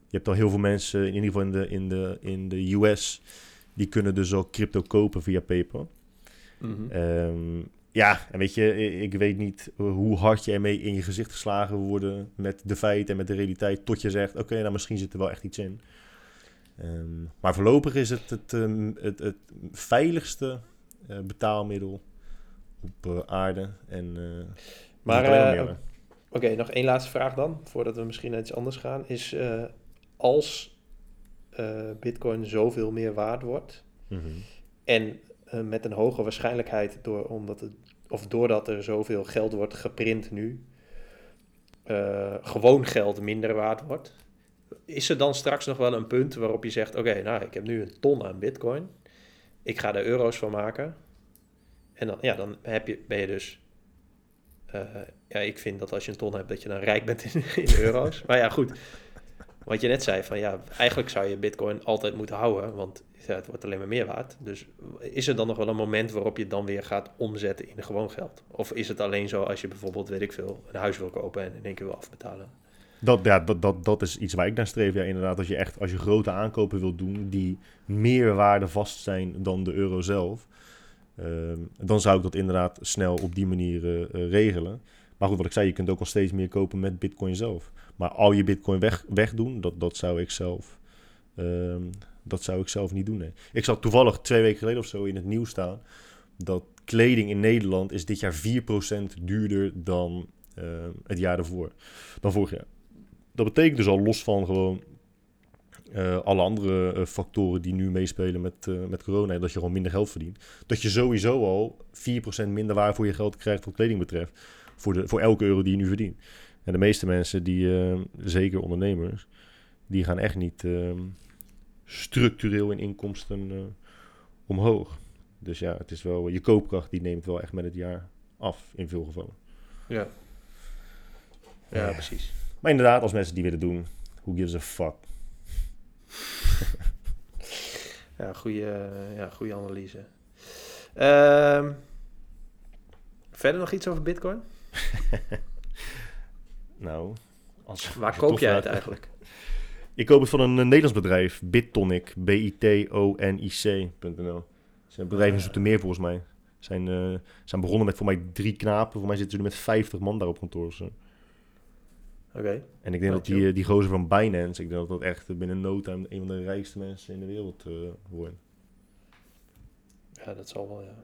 Je hebt al heel veel mensen, in ieder geval in de, in de, in de US, die kunnen dus al crypto kopen via PayPal. Mhm. Ehm, ja, en weet je, ik weet niet hoe hard je ermee in je gezicht geslagen worden met de feiten en met de realiteit, tot je zegt, oké, nou misschien zit er wel echt iets in. Ehm, maar voorlopig is het het, ehm, het, het veiligste eh, betaalmiddel op eh, aarde. En, eh, Maar. Oké, nog één laatste vraag dan, voordat we misschien naar iets anders gaan. Is als Bitcoin zoveel meer waard wordt Mhm. en met een hoge waarschijnlijkheid door, omdat het, of doordat er zoveel geld wordt geprint nu, gewoon geld minder waard wordt, is er dan straks nog wel een punt waarop je zegt: Oké, nou, ik heb nu een ton aan Bitcoin, ik ga er euro's van maken. En dan, ja, dan heb je, ben je dus eh, ja, ik vind dat als je een ton hebt, dat je dan rijk bent in, euro's. maar ja, goed. Wat je net zei, van ja, eigenlijk zou je bitcoin altijd moeten houden, want het wordt alleen maar meer waard. Dus is er dan nog wel een moment waarop je het dan weer gaat omzetten in gewoon geld? Of is het alleen zo als je bijvoorbeeld, weet ik veel, een huis wil kopen en in één keer wil afbetalen? Dat, ja, dat, dat, dat is iets waar ik naar streef. Ja, inderdaad, als je echt als je grote aankopen wilt doen die meer waarde vast zijn dan de euro zelf, ehm, dan zou ik dat inderdaad snel op die manier eh, eh, regelen. Maar goed, wat ik zei, je kunt ook al steeds meer kopen met bitcoin zelf. Maar al je bitcoin weg, wegdoen, dat, dat, zou ik zelf, ehm, dat zou ik zelf niet doen. Nee. Ik zag toevallig twee weken geleden of zo in het nieuws staan dat kleding in Nederland is dit jaar 4% duurder dan ehm, het jaar daarvoor, dan vorig jaar. Dat betekent dus al los van gewoon eh, alle andere eh, factoren die nu meespelen met, eh, met corona, dat je gewoon minder geld verdient. Dat je sowieso al 4% minder waar voor je geld krijgt wat kleding betreft. Voor, de, voor elke euro die je nu verdient. En de meeste mensen, die, eh, zeker ondernemers, die gaan echt niet ehm, structureel in inkomsten eh, omhoog. Dus ja, het is wel, je koopkracht die neemt wel echt met het jaar af in veel gevallen. Ja. Ja, Ja. precies. Maar inderdaad, als mensen die willen doen, who gives a fuck? [LAUGHS] Ja, goede, ja, goede analyse. Ehm, verder nog iets over Bitcoin? [LAUGHS] Nou, als, Waar als koop jij het eigenlijk? [LAUGHS] Ik koop het van een Nederlands bedrijf, Bittonic, B-I-T-O-N-I-C.nl. Het een bedrijf in Zoetermeer volgens mij. Zijn, eh, zijn begonnen met voor mij drie knapen. Voor mij zitten ze nu met 50 man daar op kantoor. zo. Oké. En ik denk dat die, eh, die gozer van Binance, ik denk dat dat echt binnen no time een van de rijkste mensen in de wereld eh wordt. Ja, dat zal wel, ja.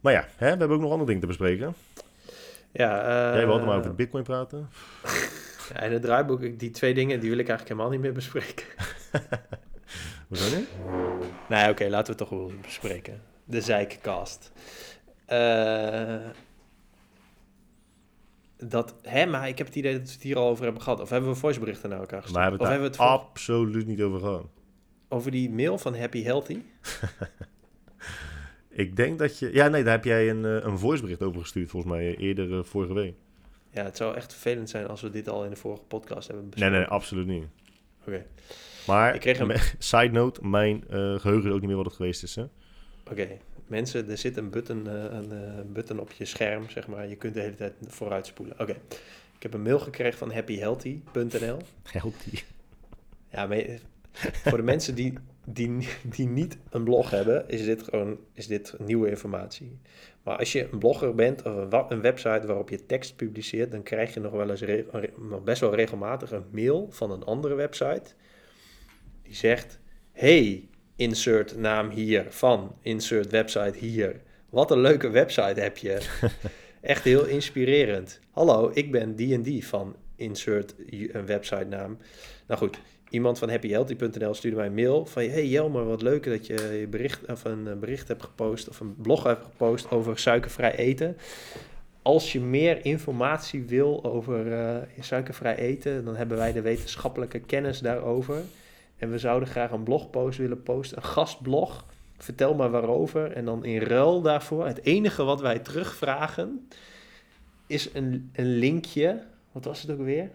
Maar ja, hè, we hebben ook nog andere dingen te bespreken. Ja, eh, Jij wilde maar over Bitcoin praten. [LAUGHS] ja, in het draaiboek, die twee dingen, die wil ik eigenlijk helemaal niet meer bespreken. [LAUGHS] Hoezo niet? Nee, oké, laten we het toch wel bespreken. De Zijkcast. Eh dat, hè, maar ik heb het idee dat we het hier al over hebben gehad. Of hebben we voiceberichten naar elkaar gestuurd? Maar hebben of we hebben het we absoluut niet over gehad. over die mail van Happy Healthy? [LAUGHS] Ik denk dat je... Ja, nee, daar heb jij een, eh, een voicebericht over gestuurd, volgens mij, eh, eerder eh, vorige week. Ja, het zou echt vervelend zijn als we dit al in de vorige podcast hebben Nee, besproken. nee, absoluut niet. Oké, Maar, Ik kreeg een- [LAUGHS] side note, mijn eh, geheugen is ook niet meer wat het geweest is, hè? oké. Mensen, er zit een button, eh, een eh, button op je scherm, zeg maar. Je kunt de hele tijd vooruit spoelen. Oké, ik heb een mail gekregen van happyhealthy.nl. Healthy. Ja, maar je- voor de [LAUGHS] mensen die, die, die niet een blog hebben, is dit gewoon is dit nieuwe informatie. Maar als je een blogger bent of een, een website waarop je tekst publiceert, dan krijg je nog wel eens nog best wel regelmatig een mail van een andere website die zegt: Hey, insert naam hier van, insert website hier. Wat een leuke website heb je. [LAUGHS] Echt heel inspirerend. Hallo, ik ben die en die van insert een website naam. Nou goed, iemand van happyhealthy.nl stuurde mij een mail van... Hey Jelmer, wat leuk dat je je bericht, of een eh, bericht hebt gepost... of een blog hebt gepost over suikervrij eten. Als je meer informatie wil over eh, suikervrij eten... dan hebben wij de wetenschappelijke kennis daarover. En we zouden graag een blogpost willen posten, een gastblog. Vertel maar waarover. En dan in ruil daarvoor, het enige wat wij terugvragen... is een, een linkje... Wat was het ook weer?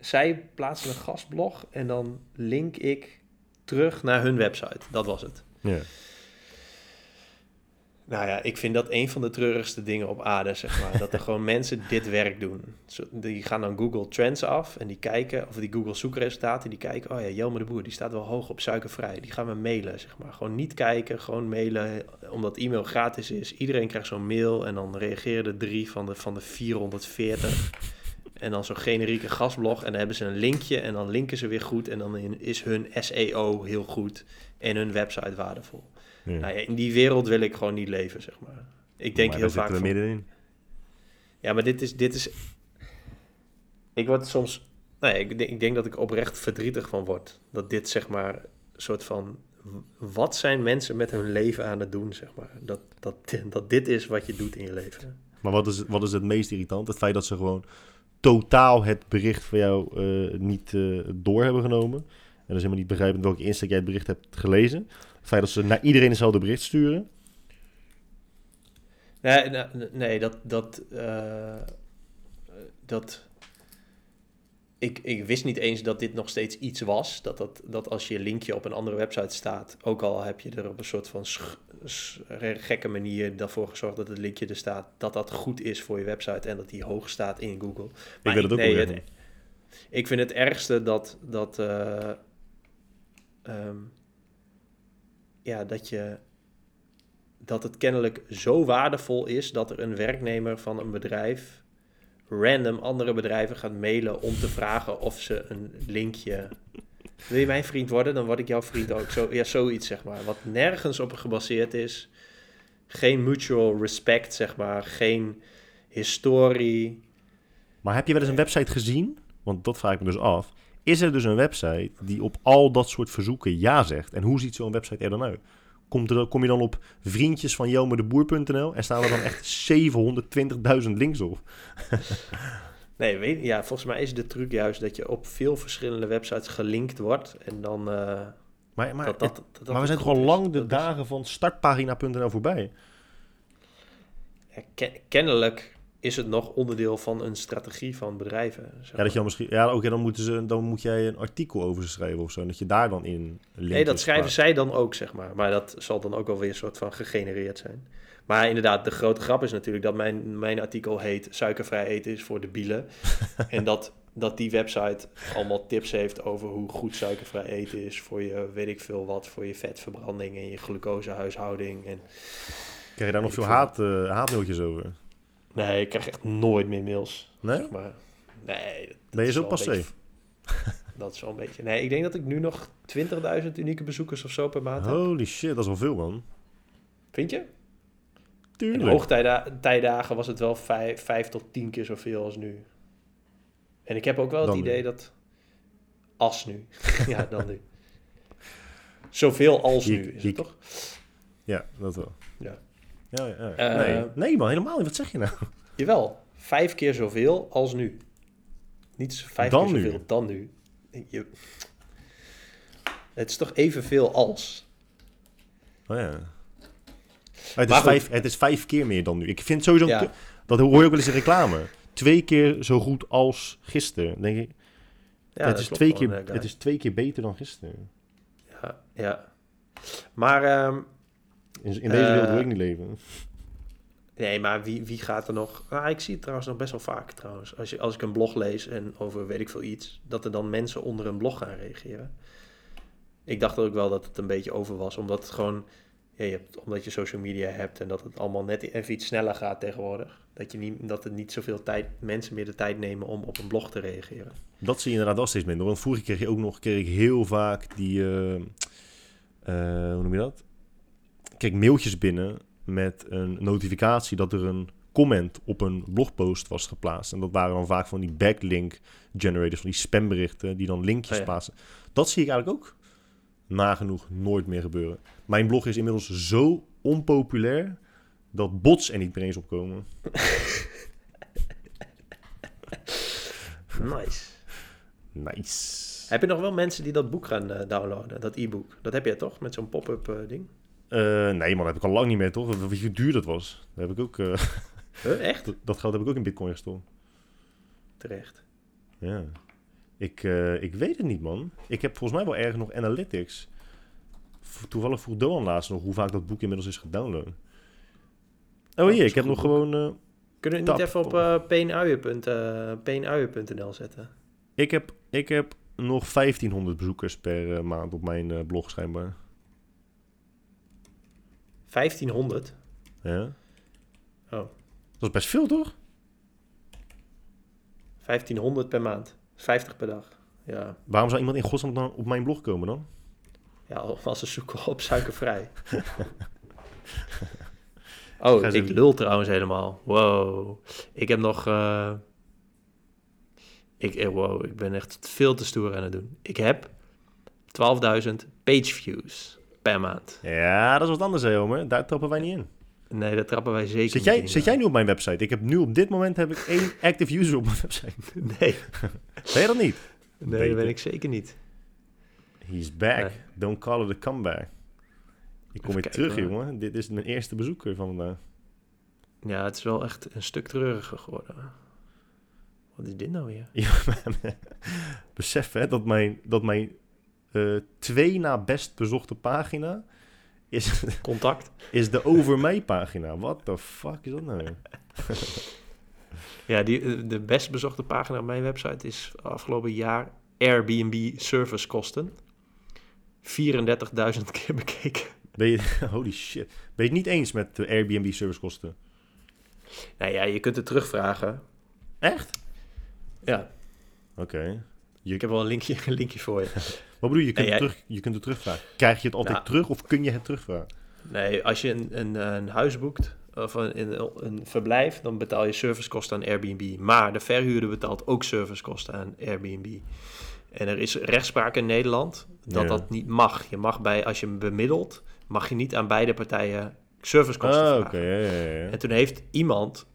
zij plaatsen een gastblog en dan link ik terug naar hun website. Dat was het. Ja. Nou ja, ik vind dat een van de treurigste dingen op aarde, zeg maar. dat er [LAUGHS] gewoon mensen dit werk doen. Die gaan dan Google Trends af en die kijken, of die Google zoekresultaten, die kijken, oh ja, Jelmer de Boer, die staat wel hoog op suikervrij. Die gaan we mailen, zeg maar. Gewoon niet kijken, gewoon mailen, omdat e-mail gratis is. Iedereen krijgt zo'n mail en dan reageren er drie van de, van de 440. En dan zo'n generieke gastblog. En dan hebben ze een linkje. En dan linken ze weer goed. En dan is hun SEO heel goed. En hun website waardevol. Ja. Nou ja, in die wereld wil ik gewoon niet leven, zeg maar. Ik denk Maar heel vaak zitten we van, middenin. Ja, maar dit is... Dit is ik word soms... Nee, ik, denk- ik denk dat ik oprecht verdrietig van word. Dat dit, zeg maar, een soort van... Wat zijn mensen met hun leven aan het doen, zeg maar? Dat, dat, dat dit is wat je doet in je leven. Maar wat is, wat is het meest irritant? Het feit dat ze gewoon totaal het bericht van jou eh, niet eh, door hebben genomen. En dus helemaal niet begrijpen welke insteek jij het bericht hebt gelezen. Het feit dat ze naar iedereen hetzelfde bericht sturen. Nee, nee dat. dat, eh, dat ik, ik wist niet eens dat dit nog steeds iets was. Dat, dat, dat als je linkje op een andere website staat, ook al heb je er op een soort van gekke manier daarvoor gezorgd dat het linkje er staat, dat dat goed is voor je website en dat die hoog staat in Google. Ik wil het ook nee, het- weten. ik vind het ergste dat, dat, eh, ehm, ja, dat, je, dat het kennelijk zo waardevol is dat er een werknemer van een bedrijf random andere bedrijven gaat mailen om te vragen of ze een linkje. Wil je mijn vriend worden, dan word ik jouw vriend ook. Zo, ja, zoiets zeg maar. Wat nergens op gebaseerd is. Geen mutual respect, zeg maar. Geen historie. Maar heb je wel eens een website gezien? Want dat vraag ik me dus af. Is er dus een website die op al dat soort verzoeken ja zegt? En hoe ziet zo'n website er dan uit? Komt er, kom je dan op vriendjes van Jelmerdeboer.nl en staan er dan echt 720.000 links op. [LAUGHS] Nee, weet, ja, volgens mij is de truc juist dat je op veel verschillende websites gelinkt wordt. En dan. eh, Maar, maar, dat, dat, het- dat, dat maar we zijn toch al lang de is- dagen van startpagina.nl voorbij. Ja, ken- kennelijk is het nog onderdeel van een strategie van bedrijven. zeg Ja, dat je maar. dan misschien. Ja, oké, dan moeten ze. Dan moet jij een artikel over ze schrijven of zo. en Dat je daar dan in. Nee, dat schrijven zij dan ook, zeg maar. Maar dat zal dan ook wel weer een soort van gegenereerd zijn. Maar inderdaad, de grote grap is natuurlijk dat mijn, mijn artikel heet... Suikervrij eten is voor de bielen. [LAUGHS] en dat, dat die website allemaal tips heeft over hoe goed suikervrij eten is... voor je, weet ik veel wat, voor je vetverbranding en je glucosehuishouding. En... Krijg je daar nog veel haat, haatmailtjes over? Nee, ik krijg echt nooit meer mails. Nee? zeg Maar nee, dat, Ben je is zo passé? beetje- [LAUGHS] Dat is wel een beetje... Nee, ik denk dat ik nu nog 20.000 unieke bezoekers of zo per maand heb. Holy shit, dat is wel veel, man. Vind je? In Tuurlijk. hoogtijdagen was het wel vijf, vijf tot tien keer zoveel als nu. En ik heb ook wel het nu. idee dat... Als nu. [LAUGHS] ja, dan nu. Zoveel als nu is hier- het toch? Ja, dat wel. Ja. Ja, ja. Eh, nee. nee, man, helemaal niet. Wat zeg je nou? Jawel, vijf keer zoveel als nu. Niet vijf Dan keer nu. zoveel dan nu. Je... Het is toch evenveel als? Oh ja. Het is, goed. vijf, het is vijf keer meer dan nu. Ik vind sowieso... Ja. te- Dat hoor je ook wel eens in reclame. Twee keer zo goed als gisteren. denk ik. Ja, het, is twee keer, het is twee keer beter dan gisteren. Ja, ja. Maar... ehm, In, in deze Eh, wereld wil ik niet leven. Nee, maar wie, wie gaat er nog... Ah, ik zie het trouwens nog best wel vaak trouwens. Als, je, als ik een blog lees en over weet ik veel iets... dat er dan mensen onder een blog gaan reageren. Ik dacht ook wel dat het een beetje over was. Omdat het gewoon... Ja, je hebt, omdat je social media hebt en dat het allemaal net even iets sneller gaat tegenwoordig. Dat, je niet, dat het niet zoveel tijd, mensen meer de tijd nemen om op een blog te reageren. Dat zie je inderdaad wel steeds minder. Want vroeger kreeg je ook nog kreeg ik heel vaak die... eh, eh, hoe noem je dat? Kijk, mailtjes binnen met een notificatie dat er een comment op een blogpost was geplaatst. En dat waren dan vaak van die backlink generators, van die spamberichten die dan linkjes Oh ja. plaatsen. Dat zie ik eigenlijk ook nagenoeg nooit meer gebeuren. Mijn blog is inmiddels zo onpopulair dat bots er niet meer eens op komen. [LAUGHS] Nice. Nice. Heb je nog wel mensen die dat boek gaan eh, downloaden? Dat e-book? Dat heb jij toch? Met zo'n pop-up eh, ding? Eh, nee man, dat heb ik al lang niet meer, toch? Weet je hoe duur dat was? Dat, heb ik ook, eh, [LAUGHS] Huh, echt? dat, dat geld heb ik ook in bitcoin gestopt. Terecht. Ja. Ik, eh, ik weet het niet, man. Ik heb volgens mij wel ergens nog analytics. Toevallig vroeg Doan laatst nog hoe vaak dat boek inmiddels is gedownload. Oh, dat hier, ik heb nog gewoon... eh, Kunnen we het niet even op eh peenuien.nl zetten? ik, heb, ik heb nog 1500 bezoekers per maand op mijn blog, schijnbaar. 1500? Ja. Oh, Dat is best veel, toch? 1500 per maand. 50 per dag. Ja, Waarom zou iemand in godsnaam dan op mijn blog komen dan? ja als ze zoeken op suikervrij. [LAUGHS] oh, ik lul trouwens helemaal. Wow. Ik heb nog... eh, ik, eh, wow, ik ben echt veel te stoer aan het doen. Ik heb 12.000 page views per maand. Ja, dat is wat anders, hè, Homer. Daar trappen wij niet in. Nee, daar trappen wij zeker Zit niet in. zit jij nu op mijn website? Ik heb nu op dit moment heb ik één [LAUGHS] active user op mijn website. Nee, [LAUGHS] Ben je dat niet? nee dat ben ik zeker niet. He's back. Nee. Don't call it a comeback. Ik kom Even weer terug, hoor. jongen. Dit is mijn eerste bezoeker van vandaag. Ja, het is wel echt een stuk treuriger geworden. Wat is dit nou weer? [LAUGHS] Ja, Besef hè, dat mijn, dat mijn eh, twee na best bezochte pagina is, [LAUGHS] Contact? is de over mij pagina. What the fuck is dat nou? Ja, die, eh, de best bezochte pagina op mijn website is afgelopen jaar Airbnb servicekosten. 34.000 [LAUGHS] keer bekeken. Ben je, [LAUGHS] holy shit. Ben je het niet eens met de Airbnb servicekosten? Nou ja, je kunt het terugvragen. Echt? Ja, Oké. ik heb wel een linkje, een linkje voor je. Wat bedoel je? Je kunt, het terug, je kunt het terugvragen. Krijg je het altijd Nou. terug of kun je het terugvragen? Nee, als je een, een, een huis boekt of een, een, een verblijf, dan betaal je servicekosten aan Airbnb. Maar de verhuurder betaalt ook servicekosten aan Airbnb. En er is rechtspraak in Nederland dat Ja. dat niet mag. Je mag bij, als je hem bemiddelt, mag je niet aan beide partijen servicekosten Ah, vragen. oké. ja. En toen heeft iemand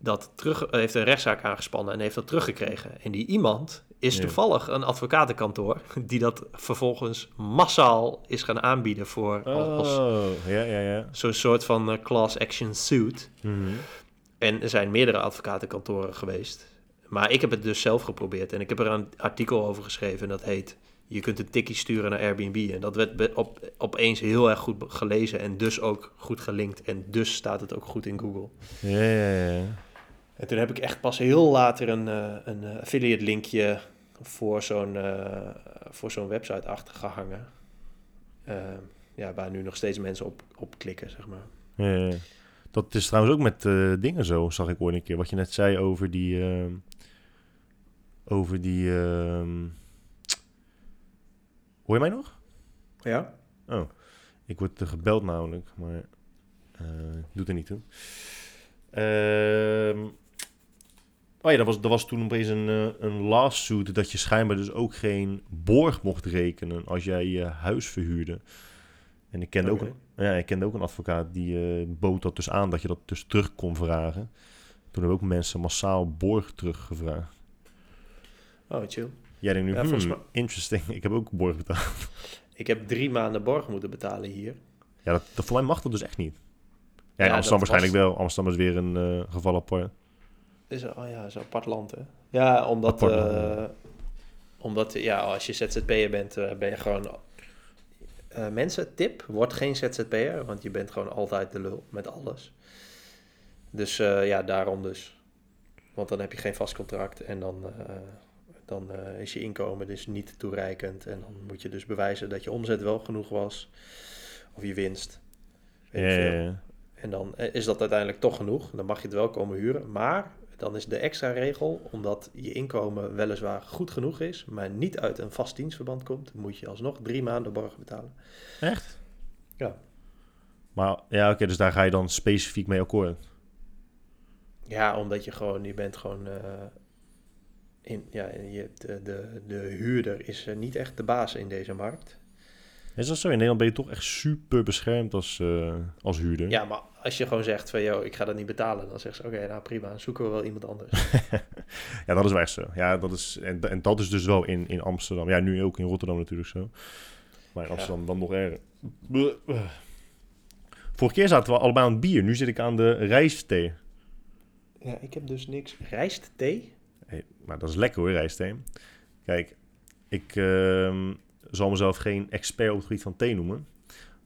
dat terug, heeft een rechtszaak aangespannen en heeft dat teruggekregen. En die iemand is Ja. toevallig een advocatenkantoor die dat vervolgens massaal is gaan aanbieden voor als Oh, ja, ja, ja. zo'n soort van eh, class action suit. Mhm. En er zijn meerdere advocatenkantoren geweest. Maar ik heb het dus zelf geprobeerd en ik heb er een artikel over geschreven en dat heet... Je kunt een tikkie sturen naar Airbnb. En dat werd op, opeens heel erg goed gelezen en dus ook goed gelinkt. En dus staat het ook goed in Google. Ja, ja, ja. En toen heb ik echt pas heel later een, eh, een affiliate linkje voor zo'n eh, voor zo'n website achtergehangen. Eh, ja, waar nu nog steeds mensen op, op klikken, zeg maar. Ja, ja, ja. Dat is trouwens ook met eh, dingen zo, zag ik ooit een keer. Wat je net zei over die... ehm, over die... ehm, Hoor je mij nog? Ja? Oh, ik word gebeld namelijk, maar doet er niet toe. Ehm, oh ja, dat was, dat was toen opeens een, eh, een lawsuit dat je schijnbaar dus ook geen borg mocht rekenen als jij je huis verhuurde. En ik kende, ook, een, ja, ik kende ook een advocaat die eh, bood dat dus aan dat je dat dus terug kon vragen. Toen hebben ook mensen massaal borg teruggevraagd. Oh, chill. Jij denkt nu, Ja, volgens hmm, mij- interesting, [LAUGHS] ik heb ook borg betaald. Ik heb drie maanden borg moeten betalen hier. Ja, dat, dat, voor mij mag dat dus echt niet. Ja, Ja, Amsterdam waarschijnlijk was- wel. Amsterdam is weer een eh, geval apart. Is, oh ja, zo'n apart land, hè? Ja, omdat, eh, omdat ja, als je ZZP'er bent, eh, ben je gewoon... eh, mensen, tip, word geen ZZP'er, want je bent gewoon altijd de lul met alles. Dus ja, daarom dus. Want dan heb je geen vast contract en dan, dan is je inkomen dus niet toereikend. En dan moet je dus bewijzen dat je omzet wel genoeg was. Of je winst. Ja, ja, ja. En dan is dat uiteindelijk toch genoeg. Dan mag je het wel komen huren. Maar dan is de extra regel, omdat je inkomen weliswaar goed genoeg is, maar niet uit een vast dienstverband komt, moet je alsnog drie maanden borg betalen. Echt? Ja. Maar ja, oké, dus daar ga je dan specifiek mee akkoord. Ja, omdat je gewoon, je bent gewoon, eh, in, ja, je, de, de, de huurder is eh, niet echt de baas in deze markt. Is dat zo? In Nederland ben je toch echt super beschermd als, eh, als huurder. Ja, maar als je gewoon zegt van, joh, ik ga dat niet betalen, dan zeggen ze, oké, nou prima, zoeken we wel iemand anders. [LAUGHS] Ja, dat is wel echt zo. Ja, dat is, en, en dat is dus wel in, in Amsterdam. Ja, nu ook in Rotterdam natuurlijk zo. Maar in Ja. Amsterdam dan nog erger. Vorige keer zaten we allebei aan het bier. Nu zit ik aan de rijstthee. ja, ik heb dus niks. Rijst, thee? Hey, maar dat is lekker hoor, rijstthee. Kijk, ik ehm, zal mezelf geen expert op het gebied van thee noemen.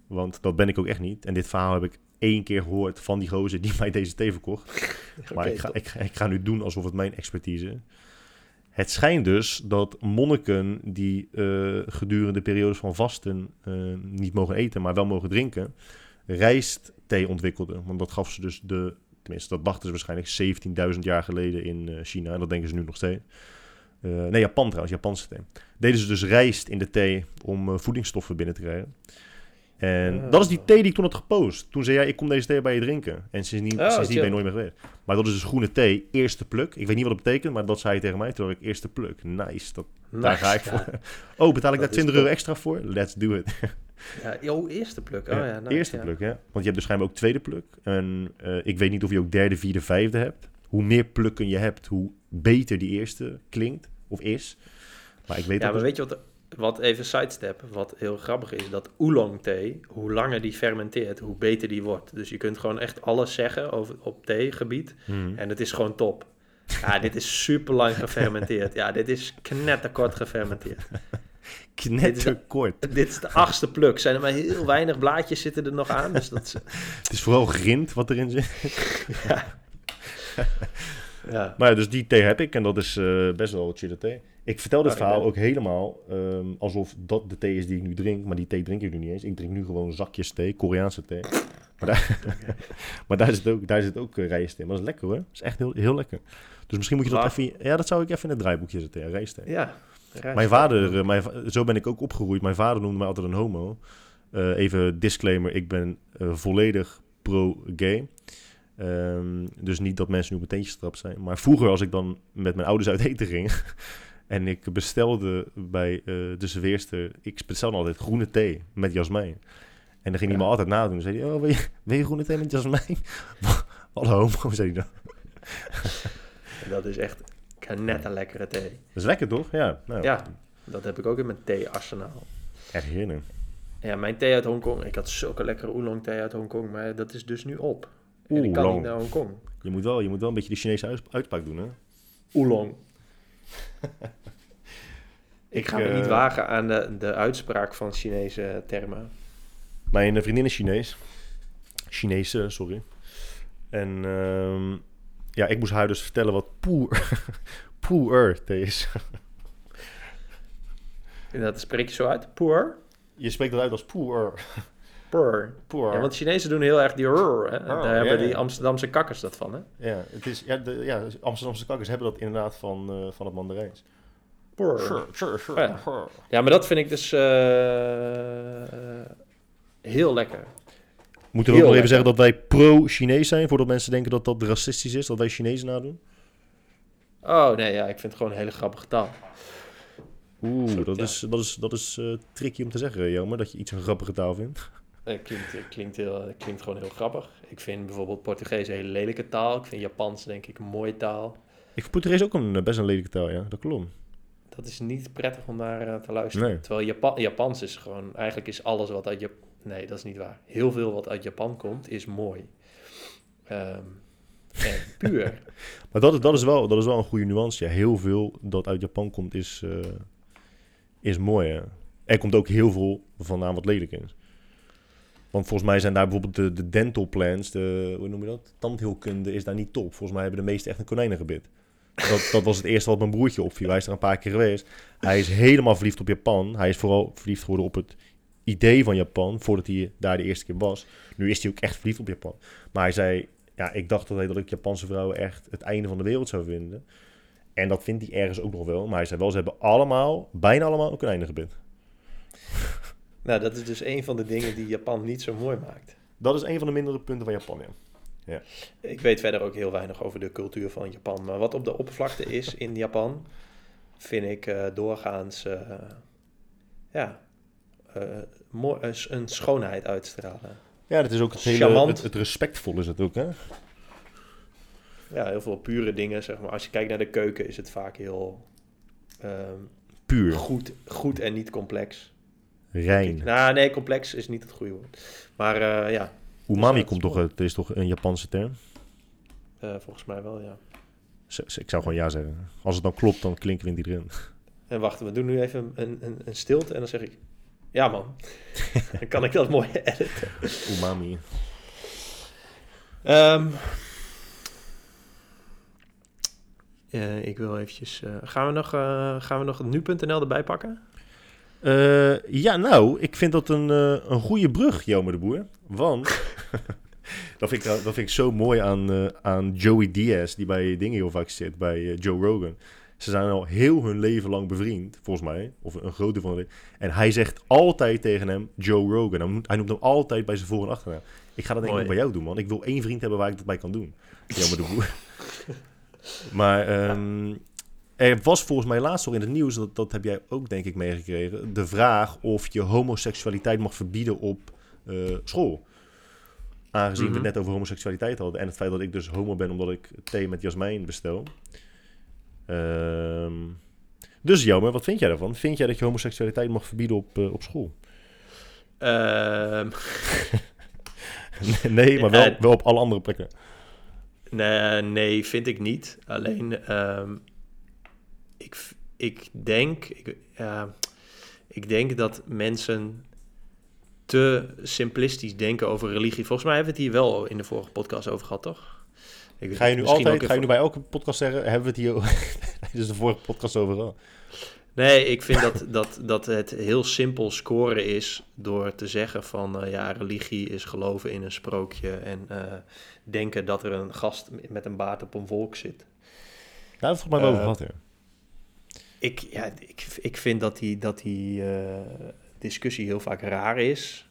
Want dat ben ik ook echt niet. En dit verhaal heb ik één keer gehoord van die gozer die [LAUGHS] mij deze thee verkocht. [LAUGHS] Maar ik, ga, ik, ga- ik ga nu doen alsof het mijn expertise is. Het schijnt dus dat monniken die eh, gedurende periodes van vasten eh, niet mogen eten, maar wel mogen drinken, rijstthee ontwikkelden. Want dat gaf ze dus de, tenminste dat dachten ze waarschijnlijk 17.000 jaar geleden in eh, China. En dat denken ze nu nog steeds. Eh, nee, Japan trouwens, Japanse thee. Deden ze dus rijst in de thee om eh, voedingsstoffen binnen te krijgen. En Ah. dat is die thee die ik toen had gepost. Toen zei jij, ik kom deze thee bij je drinken. En sindsdien, Oh, sindsdien ben je nooit meer geweest. Maar dat is dus groene thee, eerste pluk. Ik weet niet wat dat betekent, maar dat zei je tegen mij. Toen dacht ik, eerste pluk. Nice, dat, daar ga ik ja. voor. Oh, betaal ik Dat daar is 20 euro extra voor? Let's do it. Ja, jouw eerste pluk. Oh, ja, nice, eerste ja. pluk, ja. Want je hebt dus schijnbaar ook tweede pluk. En eh, ik weet niet of je ook derde, vierde, vijfde hebt. Hoe meer plukken je hebt, hoe beter die eerste klinkt of is. Maar ik weet Ja, maar dus- weet je wat, wat even sidestep, wat heel grappig is, dat oolong thee, hoe langer die fermenteert, hoe beter die wordt. Dus je kunt gewoon echt alles zeggen over, op theegebied Hmm. en het is gewoon top. Ja, [LAUGHS] dit is super lang gefermenteerd. Ja, dit is knetterkort gefermenteerd. [LAUGHS] knetterkort. Dit is de achtste pluk. Zijn er maar heel weinig blaadjes zitten er nog aan. Dus dat is, [LAUGHS] Het is vooral grind wat erin zit. ja. Ja. Maar ja, dus die thee heb ik en dat is eh, best wel chille thee. Ik vertel dit Oh, verhaal ook helemaal ehm, alsof dat de thee is die ik nu drink. Maar die thee drink ik nu niet eens. Ik drink nu gewoon zakjes thee, Koreaanse thee. [LAUGHS] Maar daar, [LAUGHS] maar daar zit ook, daar zit ook uh, rijst in. Maar dat is lekker hoor. Dat is echt heel, heel lekker. Dus misschien moet je dat even... Ja, dat zou ik even in het draaiboekje zetten, ja, rijstthee. ja. rijst- Mijn vader, eh, mijn, zo ben ik ook opgegroeid. Mijn vader noemde mij altijd een homo. Eh, even disclaimer, ik ben eh, volledig pro-gay. Ehm, dus niet dat mensen nu op mijn teentjes getrapt zijn. Maar vroeger, als ik dan met mijn ouders uit eten ging... [LAUGHS] en ik bestelde bij eh de serveerster... Ik bestelde altijd groene thee met jasmijn. En dan ging hij Ja. me altijd nadoen. Dan zei hij, oh, wil je, wil je groene thee met jasmijn? [LAUGHS] Wat een homo, zei hij dan. [LAUGHS] Dat is echt net een lekkere thee. Dat is lekker, toch? Ja. Nou, Ja, dat heb ik ook in mijn thee-arsenaal. Echt heerlijk. Ja, mijn thee uit Hongkong. Ik had zulke lekkere oolong thee uit Hongkong, maar dat is dus nu op. En ik kan niet naar Hongkong. Je moet, wel, je moet wel een beetje de Chinese uits- uitspraak doen, hè? Oolong. [LAUGHS] ik ga me eh, niet wagen aan de, de uitspraak van Chinese termen. Mijn eh, vriendin is Chinees. Chinese, sorry. En ehm, ja, ik moest haar dus vertellen wat poer, [LAUGHS] poer is. En dat spreek je zo uit. Poor. Je spreekt dat uit als poer. Poor. Poer. Ja, want Chinezen doen heel erg die rrr, hè. Oh, Daar ja, hebben ja. die Amsterdamse kakkers dat van, hè. Ja, het is, ja, de, ja, Amsterdamse kakkers hebben dat inderdaad van, eh, van het Mandarijns. Poor. Sure, sure, sure. Ja. Ja, maar dat vind ik dus eh, eh, heel lekker. Moeten we ook nog even zeggen dat wij pro-Chinees zijn, voordat mensen denken dat dat racistisch is, dat wij Chinezen nadoen? Oh, nee, ja, ik vind het gewoon een hele grappige taal. Oeh, Zo, dat ja. is, dat is, dat is eh, tricky om te zeggen, Jelmer, dat je iets een grappige taal vindt. Het klinkt, het klinkt, heel, klinkt gewoon heel grappig. Ik vind bijvoorbeeld Portugees een hele lelijke taal. Ik vind Japans denk ik een mooie taal. Ik vind Portugees ook een, eh, best een lelijke taal, ja, dat klopt. Dat is niet prettig om naar eh, te luisteren. Nee. Terwijl Japan, Japans is gewoon... Eigenlijk is alles wat uit Japan... Nee, dat is niet waar. Heel veel wat uit Japan komt is mooi. Ehm, en [LAUGHS] puur. Maar dat is, dat, is wel, dat is wel een goede nuance. Ja. Heel veel dat uit Japan komt is, eh, is mooi. Hè. Er komt ook heel veel vandaan wat lelijk is. Want volgens mij zijn daar bijvoorbeeld de, de dental plans, de, hoe noem je dat? Tandheelkunde is daar niet top. Volgens mij hebben de meesten echt een konijnengebit. Dat, dat was het eerste wat mijn broertje opviel. Hij is er een paar keer geweest. Hij is helemaal verliefd op Japan. Hij is vooral verliefd geworden op het idee van Japan, voordat hij daar de eerste keer was. Nu is hij ook echt verliefd op Japan. Maar hij zei, ja, ik dacht altijd dat ik Japanse vrouwen echt het einde van de wereld zou vinden. En dat vindt hij ergens ook nog wel. Maar hij zei wel, ze hebben allemaal, bijna allemaal een konijnengebit. Nou, dat is dus een van de dingen die Japan niet zo mooi maakt. Dat is een van de mindere punten van Japan, ja. Ik weet verder ook heel weinig over de cultuur van Japan. Maar wat op de oppervlakte is [LAUGHS] in Japan, vind ik eh, doorgaans eh, ja, mooi, een, schoonheid uitstralen. Ja, dat is ook het hele, het, het respectvol is het ook, hè? Ja, heel veel pure dingen, zeg maar. Als je kijkt naar de keuken, is het vaak heel ehm, Puur, goed, goed en niet complex. Rein. Nou, nee, complex is niet het goede woord. Maar eh, ja, Umami dat is komt toch, het is toch een Japanse term? eh, volgens mij wel, ja. Z- Ik zou gewoon ja zeggen. Als het dan klopt, dan klinkt wint iedereen. En wacht, we doen nu even een, een, een stilte en dan zeg ik... Ja man, [LAUGHS] dan kan ik dat mooi editen. Umami. Ehm, eh, ik wil eventjes... eh, gaan, we nog, eh, gaan we nog nu.nl erbij pakken? Eh, ja, nou, ik vind dat een, eh, een goede brug, Jelmer de Boer. Want, [LAUGHS] dat, vind ik, dat vind ik zo mooi aan, eh, aan Joey Diaz, die bij dingen heel vaak zit, bij Joe Rogan. Ze zijn al heel hun leven lang bevriend, volgens mij. Of een groot deel van leven. En hij zegt altijd tegen hem Joe Rogan. Hij noemt, hij noemt hem altijd bij zijn voor- en achternaam. Ik ga dat denk ik ook bij jou doen, man. Ik wil één vriend hebben waar ik dat bij kan doen. [LAUGHS] Jelmer de Boer. maar ehm, er was volgens mij laatst nog in het nieuws, dat, dat heb jij ook denk ik meegekregen, de vraag of je homoseksualiteit mag verbieden op eh, school. Aangezien we Mhm. het net over homoseksualiteit hadden en het feit dat ik dus homo ben omdat ik thee met jasmijn bestel. Ehm, dus Jelmer, wat vind jij daarvan? Vind jij dat je homoseksualiteit mag verbieden op, eh, op school? Ehm, [LAUGHS] nee, maar wel, Eh, wel op alle andere plekken. nee, nee, vind ik niet. Alleen, ehm, ik, ik, denk, ik, ik denk dat mensen te simplistisch denken over religie. Volgens mij hebben we het hier wel in de vorige podcast over gehad, toch? Ik, Ga je nu altijd, ga je nu bij elke podcast zeggen, hebben we het hier tijdens [LAUGHS] de vorige podcast over gehad? Nee, ik vind dat, dat, dat het heel simpel scoren is door te zeggen van eh, ja, religie is geloven in een sprookje en eh, denken dat er een gast met een baard op een wolk zit. Daar hebben we het volgens mij wel over Eh, gehad, ja. Ik, ja, ik, ik vind dat die, dat die eh, discussie heel vaak raar is.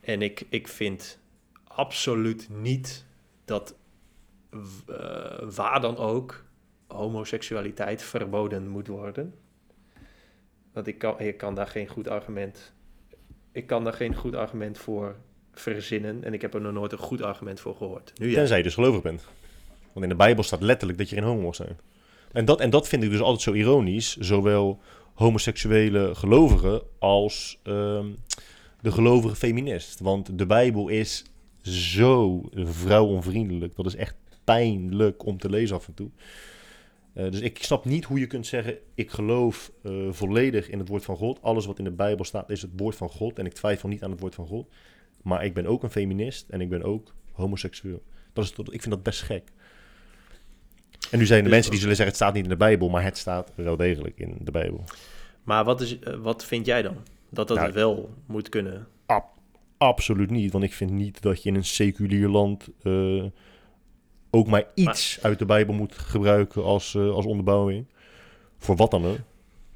En ik, ik vind absoluut niet dat eh, waar dan ook homoseksualiteit verboden moet worden. Want ik kan, ik kan daar geen goed argument. Ik kan daar geen goed argument voor verzinnen. En ik heb er nog nooit een goed argument voor gehoord. Nu ja. Tenzij je dus gelovig bent. Want in de Bijbel staat letterlijk dat je geen homo mag zijn. En dat, en dat vind ik dus altijd zo ironisch. Zowel homoseksuele gelovigen als ehm, de gelovige feminist. Want de Bijbel is zo vrouwonvriendelijk. Dat is echt pijnlijk om te lezen af en toe. Eh, dus ik snap niet hoe je kunt zeggen: ik geloof eh, volledig in het woord van God. Alles wat in de Bijbel staat is het woord van God. En ik twijfel niet aan het woord van God. Maar ik ben ook een feminist en ik ben ook homoseksueel. Dat is, ik vind dat best gek. En nu zijn de mensen die zullen zeggen: het staat niet in de Bijbel, maar het staat wel degelijk in de Bijbel. Maar wat, is, eh, wat vind jij dan? Dat dat Nou, wel moet kunnen? Ab- absoluut niet, want ik vind niet dat je in een seculier land eh, ook maar iets uit de Bijbel moet gebruiken als, eh, als onderbouwing. Voor wat dan ook.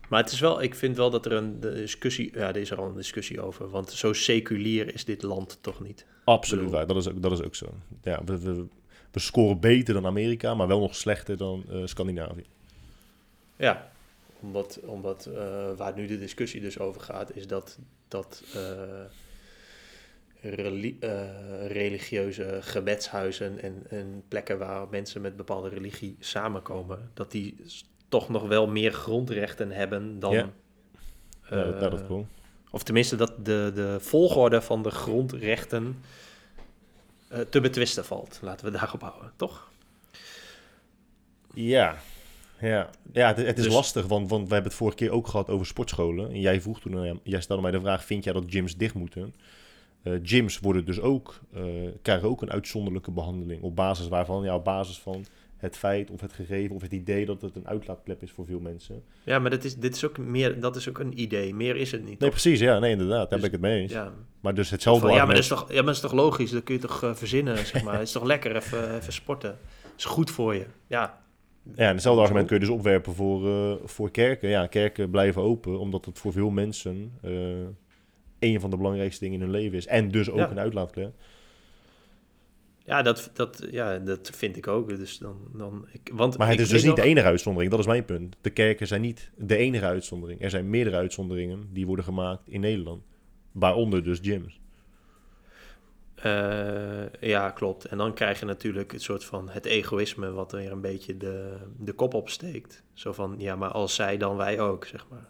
Maar het is wel, ik vind wel dat er een discussie, ja, er is er al een discussie over. Want zo seculier is dit land toch niet? Absoluut waar, dat is ook, dat is ook zo. Ja, we, we, we scoren beter dan Amerika, maar wel nog slechter dan eh, Scandinavië. Ja, omdat, omdat eh, waar nu de discussie dus over gaat, is dat, dat eh, reli- religieuze gebedshuizen en, en plekken waar mensen met bepaalde religie samenkomen, dat die toch nog wel meer grondrechten hebben dan. Ja. Ja, dat, dat. Of tenminste dat de, de volgorde van de grondrechten te betwisten valt. Laten we daarop houden, toch? Ja, ja. ja het, het is Dus- lastig, want, want we hebben het vorige keer ook gehad over sportscholen. En jij vroeg toen, jij stelde mij de vraag, vind jij dat gyms dicht moeten? Eh, gyms worden dus ook, eh, krijgen ook een uitzonderlijke behandeling. Op basis waarvan, ja, op basis van het feit of het gegeven of het idee dat het een uitlaatklep is voor veel mensen. Ja, maar dat is, dit is ook meer, dat is ook een idee. Meer is het niet. Nee, toch? precies, ja, nee, inderdaad, daar Dus- ben ik het mee eens. Ja, Maar dus hetzelfde Van, ja, maar dat is toch, ja, maar dat is toch logisch? Dat kun je toch eh, verzinnen, zeg maar. [LAUGHS] Het is toch lekker even, even sporten. is goed voor je. Ja. Ja, en hetzelfde argument kun je dus opwerpen voor, eh, voor kerken. Ja, kerken blijven open, omdat het voor veel mensen eh, een van de belangrijkste dingen in hun leven is. En dus ook Ja. een uitlaatklep. Ja, dat, dat, ja, dat vind ik ook. Dus dan, dan, ik, want Maar het is dus niet de enige uitzondering, dat is mijn punt. De kerken zijn niet de enige uitzondering. Er zijn meerdere uitzonderingen die worden gemaakt in Nederland. Waaronder dus gyms. Eh, ja, klopt. En dan krijg je natuurlijk het soort van het egoïsme wat er een beetje de, de kop opsteekt. Zo van, ja, maar als zij dan wij ook, zeg maar.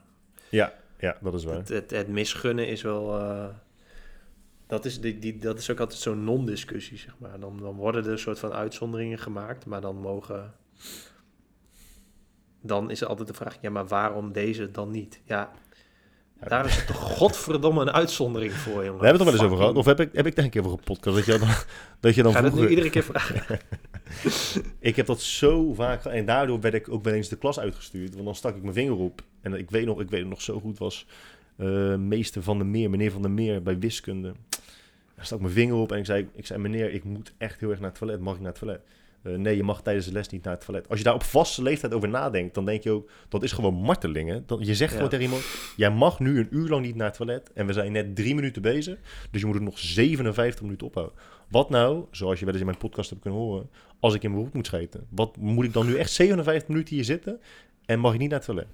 Ja, ja dat is waar. Het, het, het misgunnen is wel... eh, dat, is die, die, dat is ook altijd zo'n non-discussie, zeg maar. Dan, dan worden er een soort van uitzonderingen gemaakt, maar dan mogen... Dan is er altijd de vraag, ja, maar waarom deze dan niet? Ja, daar is het toch godverdomme een uitzondering voor, jongen. [LAUGHS] We hebben het er wel eens over gehad. Of heb ik, heb ik daar een keer over gepodcast? Dat je dan, [LAUGHS] dat je dan Ga dat nu vroeger... iedere keer vragen? [LAUGHS] Ik heb dat zo vaak. En daardoor werd ik ook wel eens de klas uitgestuurd. Want dan stak ik mijn vinger op. En ik weet nog, ik weet het nog zo goed, was eh, meester Van der Meer, meneer Van der Meer bij wiskunde. Daar stak mijn vinger op en ik zei, ik zei, meneer, ik moet echt heel erg naar het toilet. Mag ik naar het toilet? Eh, nee, je mag tijdens de les niet naar het toilet. Als je daar op vaste leeftijd over nadenkt, dan denk je ook, dat is gewoon marteling. Hè? Dat, je zegt Ja. gewoon tegen iemand, jij mag nu een uur lang niet naar het toilet. En we zijn net drie minuten bezig. Dus je moet het nog 57 minuten ophouden. Wat nou, zoals je wel eens in mijn podcast hebt kunnen horen, als ik in mijn broek moet scheten? Wat moet ik dan nu echt 57 minuten hier zitten en mag ik niet naar het toilet?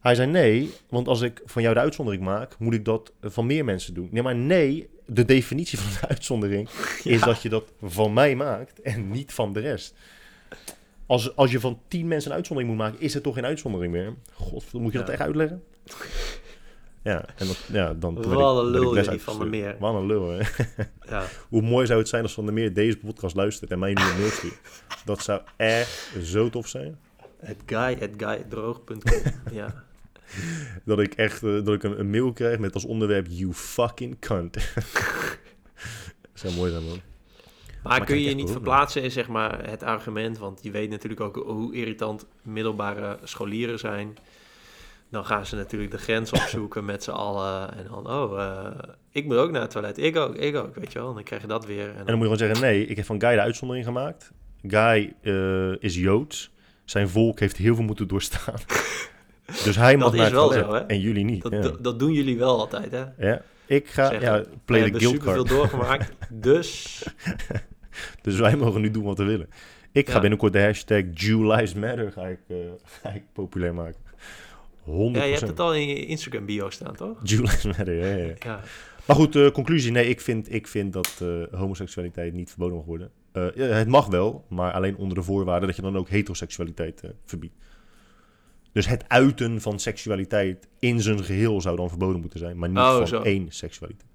Hij zei nee, want als ik van jou de uitzondering maak, moet ik dat van meer mensen doen. Nee, maar nee, de definitie van de [LAUGHS] uitzondering is dat je dat van mij maakt en niet van de rest. Als, als je van 10 mensen een uitzondering moet maken, is het toch geen uitzondering meer? God, moet je dat echt uitleggen? Ja, en dat, ja, dan Wat een ik die Van der uitgestuurd. Meer. Wat een lul, hè? [LAUGHS] Ja. Hoe mooi zou het zijn als Van der Meer deze podcast luistert en mij nu een mail stuurt. Dat zou echt zo tof zijn. Het guy, het guy, droog.com. ja. [LAUGHS] Dat ik echt eh, dat ik een, een mail krijg met als onderwerp You fucking cunt. dat [LAUGHS] zou mooi zijn, man. Maar, kun ik je je niet verplaatsen in zeg maar, het argument, want je weet natuurlijk ook hoe irritant middelbare scholieren zijn. Dan gaan ze natuurlijk de grens [LAUGHS] opzoeken met z'n allen. En dan, oh, eh, ik moet ook naar het toilet. Ik ook, ik ook, weet je wel. En dan krijg je dat weer. En En dan moet je gewoon zeggen, nee, ik heb van Guy de uitzondering gemaakt. Guy eh, is Joods. Zijn volk heeft heel veel moeten doorstaan. Dus hij mag is naar het wel toilet zo, hè? en jullie niet. dat, ja. dat, dat doen jullie wel altijd, hè? ja. Ik ga, Zeggen, ja, play the card. doorgemaakt, [LAUGHS] dus... [LAUGHS] Dus wij mogen nu doen wat we willen. Ik ga Ja. binnenkort de hashtag Jew Lives Matter ga ik, eh, [LAUGHS] ga ik populair maken. 100%. Ja, je hebt het al in je Instagram bio staan, toch? Jew Lives Matter, ja, ja. Maar goed, uh, conclusie. Nee, ik vind, ik vind dat uh, homoseksualiteit niet verboden mag worden. Het mag wel, maar alleen onder de voorwaarde dat je dan ook heteroseksualiteit verbiedt. Dus het uiten van seksualiteit in zijn geheel zou dan verboden moeten zijn, maar niet oh, van zo. één seksualiteit.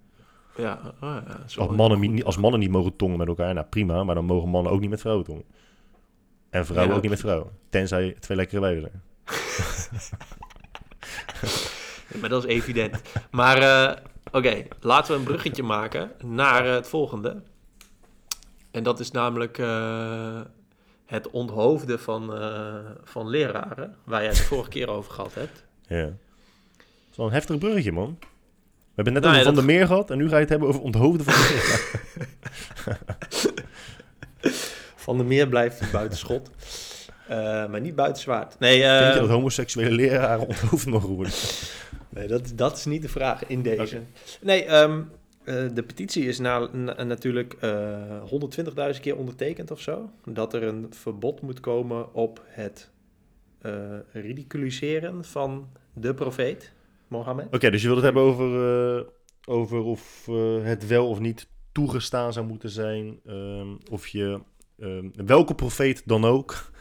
Ja, oh, ja als, mannen, als mannen niet mogen tongen met elkaar, nou prima, maar dan mogen mannen ook niet met vrouwen tongen. En vrouwen ook niet met vrouwen. Tenzij twee lekkere wijven zijn. [LAUGHS] maar dat is evident. Maar uh, oké, laten we een bruggetje maken naar uh, het volgende. En dat is namelijk uh, het onthoofden van, van leraren, waar jij het de [LAUGHS] vorige keer over gehad hebt. Ja. Dat is wel een heftig bruggetje, man. We hebben net nou, over Van der Meer gehad en nu ga je het hebben over onthoofden van de [LAUGHS] Meer. [LAUGHS] van der Meer blijft buiten schot. Uh, maar niet buiten zwaard. Nee, uh, Vind je dat homoseksuele leraren onthoofd mogen worden? nee, dat, dat is niet de vraag in deze. Nee, um, uh, de petitie is na, na, natuurlijk 120.000 keer ondertekend of zo. Dat er een verbod moet komen op het ridiculiseren van de profeet. Mohammed. Oké, dus je wilt het hebben over, uh, over of uh, het wel of niet toegestaan zou moeten zijn. Um, of je um, welke profeet dan ook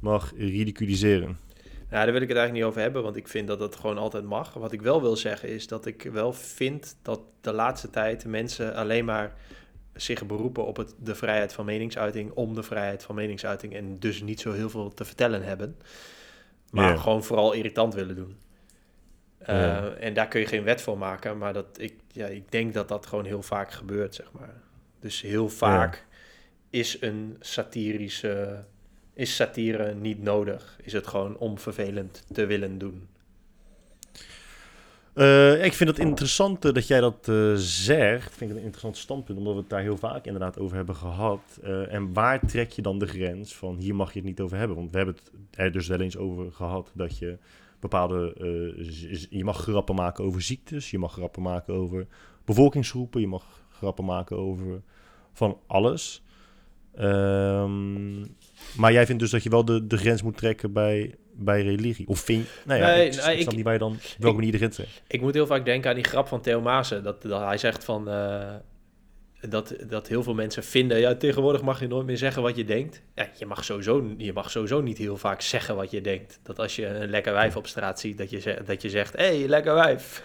mag ridiculiseren. Ja, daar wil ik het eigenlijk niet over hebben, want ik vind dat dat gewoon altijd mag. Wat ik wel wil zeggen is dat ik wel vind dat de laatste tijd mensen alleen maar zich beroepen op het, de vrijheid van meningsuiting om de vrijheid van meningsuiting en dus niet zo heel veel te vertellen hebben. Maar gewoon vooral irritant willen doen. Uh, En daar kun je geen wet voor maken, maar dat, ik, ja, ik denk dat dat gewoon heel vaak gebeurt, zeg maar. Dus heel vaak is een satirische, is satire niet nodig. Is het gewoon om vervelend te willen doen. Uh, ik vind het interessant dat jij dat uh, zegt. Ik vind het een interessant standpunt, omdat we het daar heel vaak inderdaad over hebben gehad. En waar trek je dan de grens van hier mag je het niet over hebben? Want we hebben het er dus wel eens over gehad dat je bepaalde. Je mag grappen maken over ziektes, je mag grappen maken over bevolkingsgroepen, je mag grappen maken over van alles. Um, maar jij vindt dus dat je wel de, de grens moet trekken bij, bij religie? Of vind nou ja, nee, ik, nee, ik, niet waar je dan welke manier de grens trekt. Ik moet heel vaak denken aan die grap van Theo Maassen. Dat, dat hij zegt van... Uh, dat, dat heel veel mensen vinden, ja, tegenwoordig mag je nooit meer zeggen wat je denkt. Ja, je mag sowieso, je mag sowieso niet heel vaak zeggen wat je denkt. Dat als je een lekker wijf op straat ziet, dat je, dat je zegt, hé, hey, lekker wijf.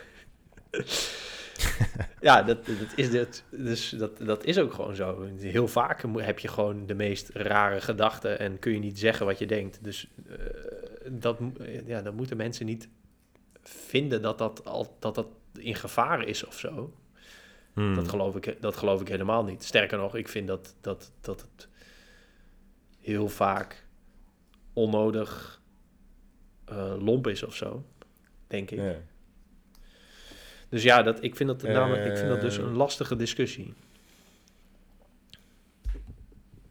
[LAUGHS] [LAUGHS] ja, dat, dat, is dit, dus dat, dat is ook gewoon zo. Heel vaak heb je gewoon de meest rare gedachten en kun je niet zeggen wat je denkt. Dus uh, dat, ja, dan moeten mensen niet vinden dat dat, al, dat dat in gevaar is of zo. Hmm. Dat, geloof ik, dat geloof ik helemaal niet. Sterker nog, ik vind dat, dat, dat het heel vaak onnodig uh, lomp is of zo. Denk ik. Dus ja, dat, ik, vind dat, namelijk, ik vind dat dus een lastige discussie.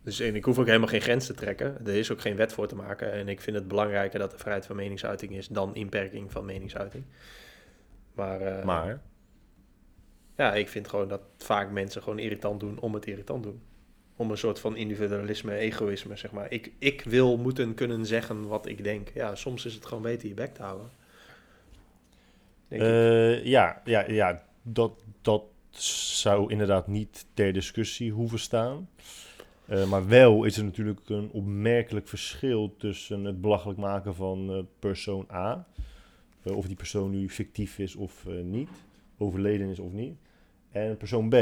Dus en ik hoef ook helemaal geen grens te trekken. Er is ook geen wet voor te maken. En ik vind het belangrijker dat er vrijheid van meningsuiting is dan inperking van meningsuiting. Maar, uh, maar ja, ik vind gewoon dat vaak mensen gewoon irritant doen om het irritant doen. Om een soort van individualisme, egoïsme, zeg maar. Ik, ik wil moeten kunnen zeggen wat ik denk. Ja, soms is het gewoon beter je bek te houden. Uh, ja, ja, ja dat, dat zou inderdaad niet ter discussie hoeven staan. Uh, maar wel is er natuurlijk een opmerkelijk verschil tussen het belachelijk maken van uh, persoon A. of die persoon nu fictief is of niet, overleden is of niet en persoon B.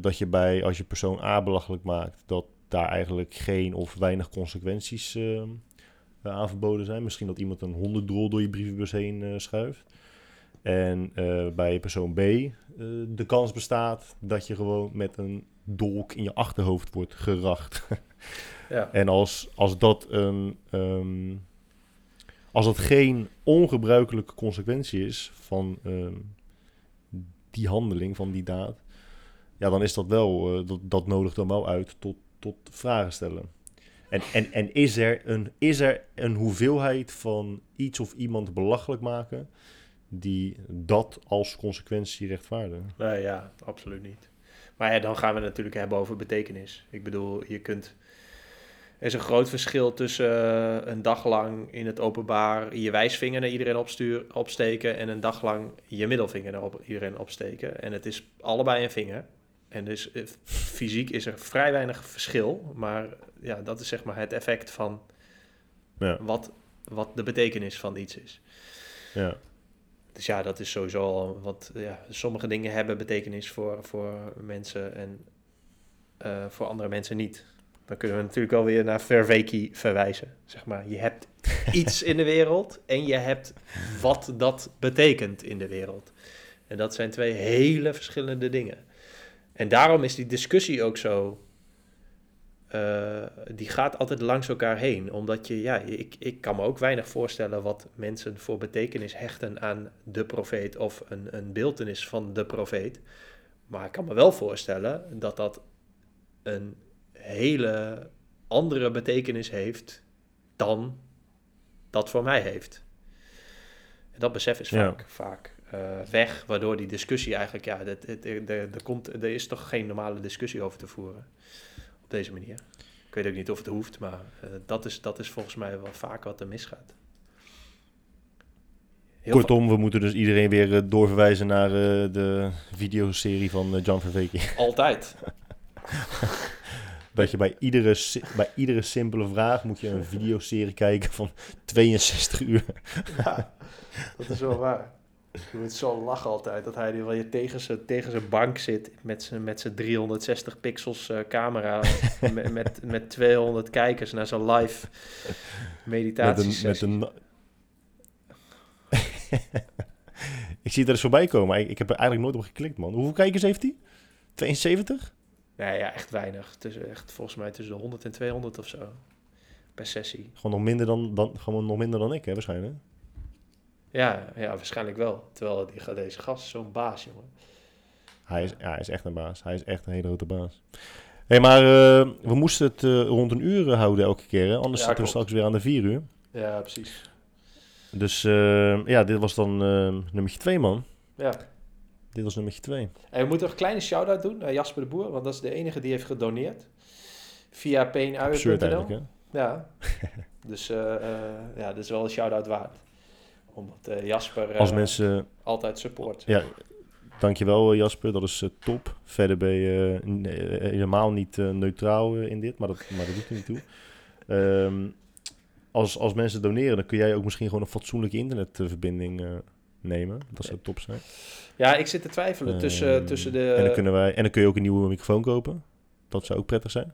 Dat je bij, als je persoon A belachelijk maakt, dat daar eigenlijk geen of weinig consequenties aan verboden zijn. Misschien dat iemand een hondendrol door je brievenbus heen schuift. En bij persoon B de kans bestaat dat je gewoon met een dolk in je achterhoofd wordt geracht. [LAUGHS] ja. En als, als dat een. Um, als dat geen ongebruikelijke consequentie is van um, die handeling, van die daad, ja, dan is dat wel, uh, dat, dat nodigt dan wel uit tot, tot vragen stellen. En, en, en is, er een, is er een hoeveelheid van iets of iemand belachelijk maken die dat als consequentie rechtvaardigen? Nee, ja, absoluut niet. Maar ja, dan gaan we het natuurlijk hebben over betekenis. Ik bedoel, je kunt. Er is een groot verschil tussen eh, een dag lang in het openbaar je wijsvinger naar iedereen opstuur, opsteken en een dag lang je middelvinger naar op, iedereen opsteken. En het is allebei een vinger. En dus eh, fysiek is er vrij weinig verschil, maar ja, dat is zeg maar het effect van Ja. wat, wat de betekenis van iets is. Ja. Dus ja, dat is sowieso al wat. Ja, sommige dingen hebben betekenis voor, voor mensen en eh, voor andere mensen niet. Dan kunnen we natuurlijk alweer naar Verweki verwijzen. Zeg maar, je hebt [LAUGHS] iets in de wereld en je hebt wat dat betekent in de wereld. En dat zijn twee hele verschillende dingen. En daarom is die discussie ook zo. Eh, die gaat altijd langs elkaar heen. Omdat je, ja, ik, ik kan me ook weinig voorstellen wat mensen voor betekenis hechten aan de profeet of een, een beeltenis van de profeet. Maar ik kan me wel voorstellen dat dat een hele andere betekenis heeft dan dat voor mij heeft. En dat besef is Ja. vaak, vaak eh, weg, waardoor die discussie eigenlijk, ja, er komt, er is toch geen normale discussie over te voeren op deze manier. Ik weet ook niet of het hoeft, maar eh, dat, is, dat is volgens mij wel vaak wat er misgaat. Heel Kortom, we moeten dus iedereen weer eh, doorverwijzen naar eh, de videoserie van John Verveke. [LAUGHS] altijd. [LAUGHS] Dat je bij iedere, si- bij iedere simpele vraag moet je een videoserie kijken van [LAUGHS] 62 uur. Ja, dat is wel waar. Je moet zo lachen altijd dat hij wel je tegen zijn, tegen zijn bank zit met zijn, met zijn 360 pixels eh, camera [LAUGHS] met, met, met 200 kijkers naar zijn live [LAUGHS] Met een, meditatie met een... [LAUGHS] ik zie het er eens voorbij komen, maar ik, ik heb er eigenlijk nooit op geklikt, man. Hoeveel kijkers heeft hij? 72? Nee, ja, echt weinig. Tussen, echt volgens mij tussen de 100 en 200 of zo per sessie. Gewoon nog minder dan, dan, gewoon nog minder dan ik, hè, waarschijnlijk. Ja, ja, waarschijnlijk wel. Terwijl die, deze gast is zo'n baas, jongen. Hij is, ja, hij is echt een baas. Hij is echt een hele grote baas. Hé, maar eh, we moesten het eh, rond een uur eh, houden elke keer, hè? Anders Ja, zitten we straks weer aan de vier uur. Ja, precies. Dus ja, dit was dan nummertje twee, man. Ja. Dit was nummertje twee. En we moeten nog een kleine shout-out doen naar Jasper de Boer, want dat is de enige die heeft gedoneerd. Via peenuier.nl. Ja. [LAUGHS] dus ja, dat is wel een shout-out waard. Omdat eh, Jasper eh, Als mensen... altijd support. Ja, dankjewel eh, Jasper, dat is eh, top. Verder ben je eh, eh, helemaal niet eh, neutraal eh, in dit, maar dat, maar dat doet er niet toe. [LAUGHS] Ehm, als, als mensen doneren, dan kun jij ook misschien gewoon een fatsoenlijke internetverbinding eh, nemen. Dat zou top zijn. Ja, ik zit te twijfelen tussen, Ehm, tussen de... en, dan kunnen wij, en dan kun je ook een nieuwe microfoon kopen. Dat zou ook prettig zijn.